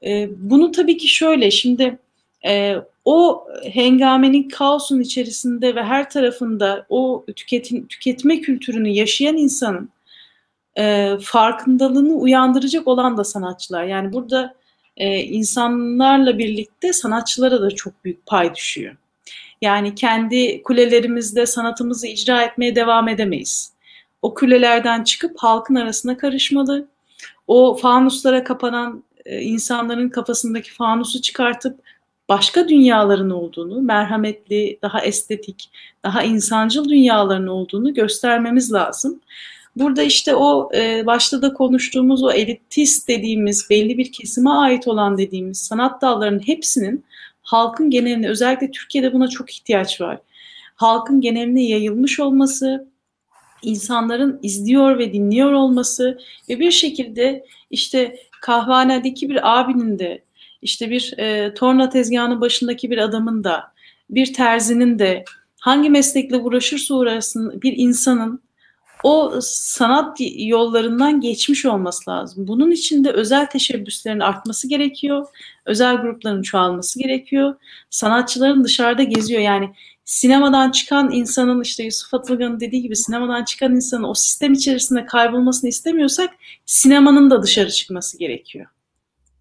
e, bunu tabii ki şöyle şimdi e, o hengamenin kaosun içerisinde ve her tarafında o tüketim, tüketme kültürünü yaşayan insanın e, farkındalığını uyandıracak olan da sanatçılar. Yani burada e, insanlarla birlikte sanatçılara da çok büyük pay düşüyor. Yani kendi kulelerimizde sanatımızı icra etmeye devam edemeyiz. O kulelerden çıkıp halkın arasına karışmalı. O fanuslara kapanan e, insanların kafasındaki fanusu çıkartıp başka dünyaların olduğunu, merhametli, daha estetik, daha insancıl dünyaların olduğunu göstermemiz lazım. Burada işte o e, başta da konuştuğumuz o elitist dediğimiz belli bir kesime ait olan dediğimiz sanat dallarının hepsinin halkın geneline özellikle Türkiye'de buna çok ihtiyaç var. Halkın geneline yayılmış olması, insanların izliyor ve dinliyor olması ve bir şekilde işte kahvanedeki bir abinin de işte bir e, torna tezgahının başındaki bir adamın da bir terzinin de hangi meslekle uğraşırsa uğraşsın bir insanın o sanat yollarından geçmiş olması lazım. Bunun için de özel teşebbüslerin artması gerekiyor. Özel grupların çoğalması gerekiyor. Sanatçıların dışarıda geziyor. Yani sinemadan çıkan insanın işte Yusuf Atılgan'ın dediği gibi sinemadan çıkan insanın o sistem içerisinde kaybolmasını istemiyorsak sinemanın da dışarı çıkması gerekiyor.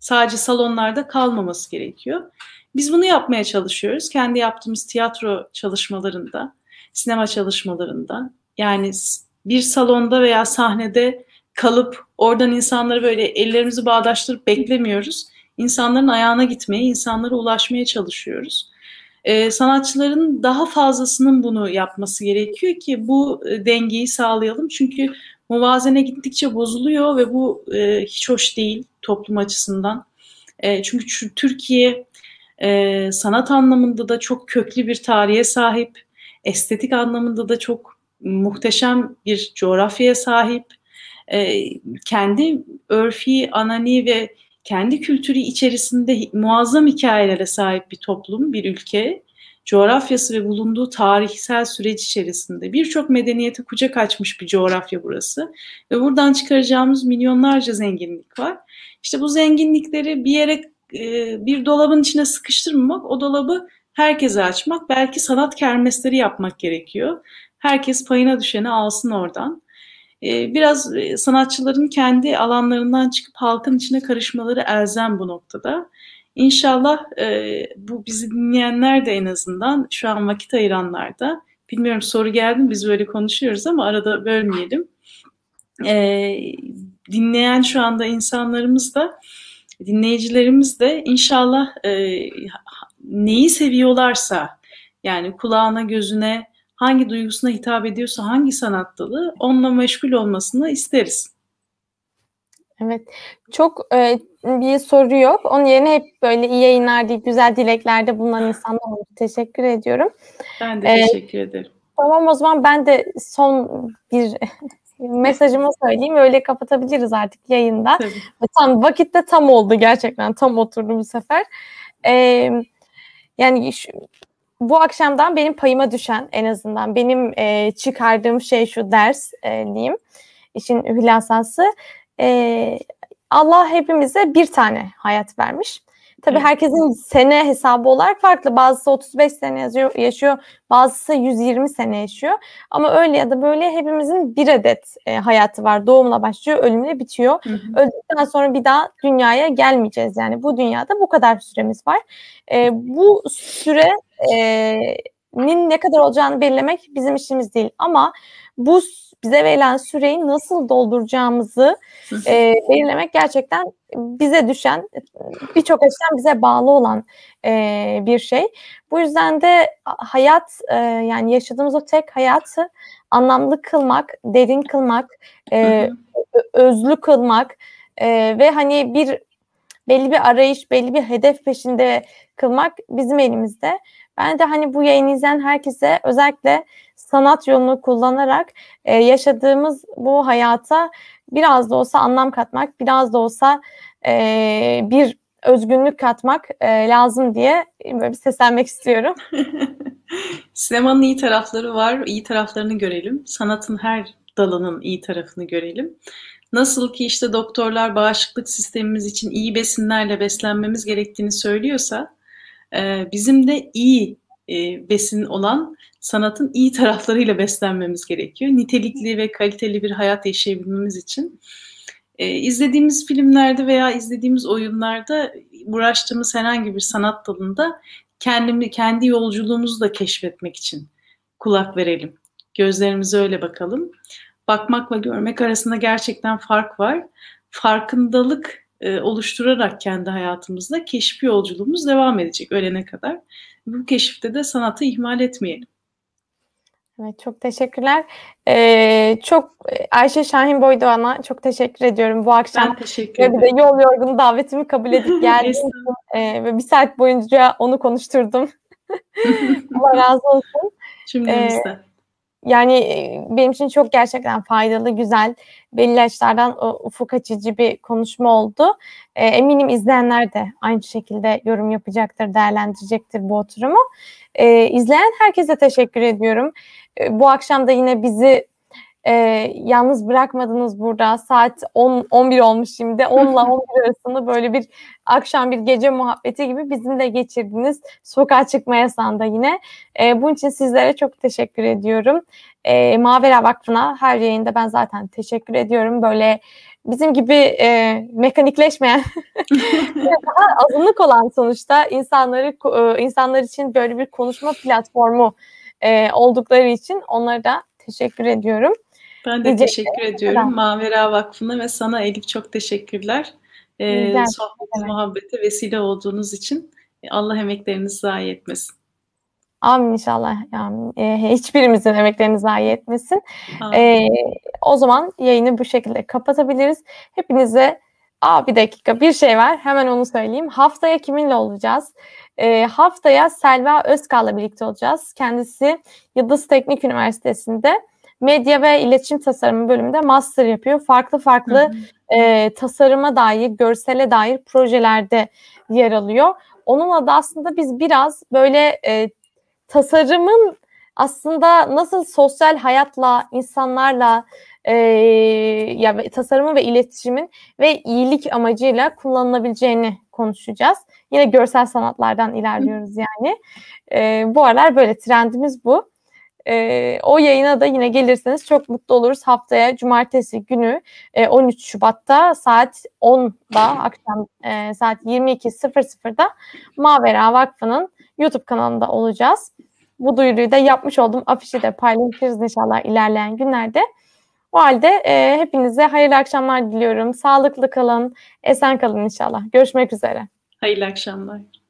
Sadece salonlarda kalmaması gerekiyor. Biz bunu yapmaya çalışıyoruz. Kendi yaptığımız tiyatro çalışmalarında, sinema çalışmalarında. Yani bir salonda veya sahnede kalıp oradan insanları böyle ellerimizi bağdaştırıp beklemiyoruz. İnsanların ayağına gitmeye, insanlara ulaşmaya çalışıyoruz. Ee, sanatçıların daha fazlasının bunu yapması gerekiyor ki bu e, dengeyi sağlayalım. Çünkü muvazene gittikçe bozuluyor ve bu e, hiç hoş değil toplum açısından. E, çünkü şu, Türkiye e, sanat anlamında da çok köklü bir tarihe sahip, estetik anlamında da çok muhteşem bir coğrafyaya sahip, e, kendi örfi, anani ve kendi kültürü içerisinde muazzam hikayelere sahip bir toplum, bir ülke coğrafyası ve bulunduğu tarihsel süreç içerisinde birçok medeniyete kucak açmış bir coğrafya burası. Ve buradan çıkaracağımız milyonlarca zenginlik var. İşte bu zenginlikleri bir yere e, bir dolabın içine sıkıştırmamak, o dolabı herkese açmak, belki sanat kermesleri yapmak gerekiyor. Herkes payına düşeni alsın oradan. E, biraz e, sanatçıların kendi alanlarından çıkıp halkın içine karışmaları elzem bu noktada. İnşallah e, bu bizi dinleyenler de en azından şu an vakit ayıranlar da bilmiyorum soru geldi mi biz böyle konuşuyoruz ama arada bölmeyelim. E, dinleyen şu anda insanlarımız da dinleyicilerimiz de inşallah e, neyi seviyorlarsa yani kulağına gözüne hangi duygusuna hitap ediyorsa hangi sanat dalı onunla meşgul olmasını isteriz. Evet. Çok e, bir soru yok. Onun yerine hep böyle iyi yayınlar deyip güzel dileklerde bulunan insanlar oldu. Teşekkür ediyorum. Ben de ee, teşekkür ederim. Tamam o zaman ben de son bir mesajımı söyleyeyim. Öyle kapatabiliriz artık yayında. Tabii. Tam vakitte tam oldu gerçekten. Tam oturdu bu sefer. Ee, yani şu, bu akşamdan benim payıma düşen en azından benim e, çıkardığım şey şu ders e, diyeyim. İşin hülasası e, Allah hepimize bir tane hayat vermiş. Tabii evet. herkesin sene hesabı olarak farklı. Bazısı 35 sene yazıyor, yaşıyor, bazısı 120 sene yaşıyor. Ama öyle ya da böyle hepimizin bir adet e, hayatı var. Doğumla başlıyor, ölümle bitiyor. Hı hı. Öldükten sonra bir daha dünyaya gelmeyeceğiz. Yani bu dünyada bu kadar süremiz var. E, bu sürenin ne kadar olacağını belirlemek bizim işimiz değil. Ama bu bize verilen süreyi nasıl dolduracağımızı e, belirlemek gerçekten bize düşen, birçok açıdan bize bağlı olan e, bir şey. Bu yüzden de hayat, e, yani yaşadığımız o tek hayatı anlamlı kılmak, derin kılmak, e, özlü kılmak e, ve hani bir belli bir arayış, belli bir hedef peşinde kılmak bizim elimizde. Ben de hani bu yayını izleyen herkese özellikle sanat yolunu kullanarak e, yaşadığımız bu hayata biraz da olsa anlam katmak, biraz da olsa e, bir özgünlük katmak e, lazım diye böyle bir seslenmek istiyorum. Sinemanın iyi tarafları var, iyi taraflarını görelim. Sanatın her dalının iyi tarafını görelim. Nasıl ki işte doktorlar bağışıklık sistemimiz için iyi besinlerle beslenmemiz gerektiğini söylüyorsa, e, bizim de iyi e, besin olan sanatın iyi taraflarıyla beslenmemiz gerekiyor. Nitelikli ve kaliteli bir hayat yaşayabilmemiz için. E, izlediğimiz filmlerde veya izlediğimiz oyunlarda uğraştığımız herhangi bir sanat dalında kendimi, kendi yolculuğumuzu da keşfetmek için kulak verelim. Gözlerimize öyle bakalım. Bakmakla görmek arasında gerçekten fark var. Farkındalık e, oluşturarak kendi hayatımızda keşif yolculuğumuz devam edecek ölene kadar. Bu keşifte de sanatı ihmal etmeyelim. Evet çok teşekkürler. Ee, çok Ayşe Şahin Boydoğan'a çok teşekkür ediyorum bu akşam. Ben teşekkür ederim. Bir de yol yorgunu davetimi kabul edip geldiğim e, ve bir saat boyunca onu konuşturdum. Allah razı olsun. Cümlemizden. Ee, yani benim için çok gerçekten faydalı, güzel, belli açılardan ufuk açıcı bir konuşma oldu. E, eminim izleyenler de aynı şekilde yorum yapacaktır, değerlendirecektir bu oturumu. E, izleyen herkese teşekkür ediyorum. E, bu akşam da yine bizi e, yalnız bırakmadınız burada. Saat 10 11 olmuş şimdi. 10 ile 11 arasında böyle bir akşam bir gece muhabbeti gibi bizimle geçirdiniz. Sokağa çıkma yasağında yine. E, bunun için sizlere çok teşekkür ediyorum. E, Mavera Vakfı'na her yayında ben zaten teşekkür ediyorum. Böyle bizim gibi e, mekanikleşmeyen daha azınlık olan sonuçta insanları e, insanlar için böyle bir konuşma platformu e, oldukları için onlara da teşekkür ediyorum. Ben de Rica teşekkür ediyorum. Mavera Vakfı'na ve sana Elif çok teşekkürler. Ee, sohbet, muhabbete vesile olduğunuz için Allah emeklerinizi zayi etmesin. Amin inşallah. Yani, e, hiçbirimizin emeklerini zayi etmesin. E, o zaman yayını bu şekilde kapatabiliriz. Hepinize Aa bir dakika bir şey var hemen onu söyleyeyim. Haftaya kiminle olacağız? E, haftaya Selva Özkal'la birlikte olacağız. Kendisi Yıldız Teknik Üniversitesi'nde medya ve iletişim tasarımı bölümünde master yapıyor. Farklı farklı e, tasarıma dair, görsele dair projelerde yer alıyor. Onunla da aslında biz biraz böyle e, tasarımın aslında nasıl sosyal hayatla, insanlarla e, ya tasarımı ve iletişimin ve iyilik amacıyla kullanılabileceğini konuşacağız. Yine görsel sanatlardan ilerliyoruz yani. E, bu aralar böyle trendimiz bu. E, o yayına da yine gelirseniz çok mutlu oluruz. Haftaya cumartesi günü e, 13 Şubat'ta saat 10'da akşam e, saat 22.00'da Mavera Vakfı'nın YouTube kanalında olacağız. Bu duyuruyu da yapmış oldum. Afişi de paylaşırız inşallah ilerleyen günlerde. O halde e, hepinize hayırlı akşamlar diliyorum. Sağlıklı kalın, esen kalın inşallah. Görüşmek üzere. Hayırlı akşamlar.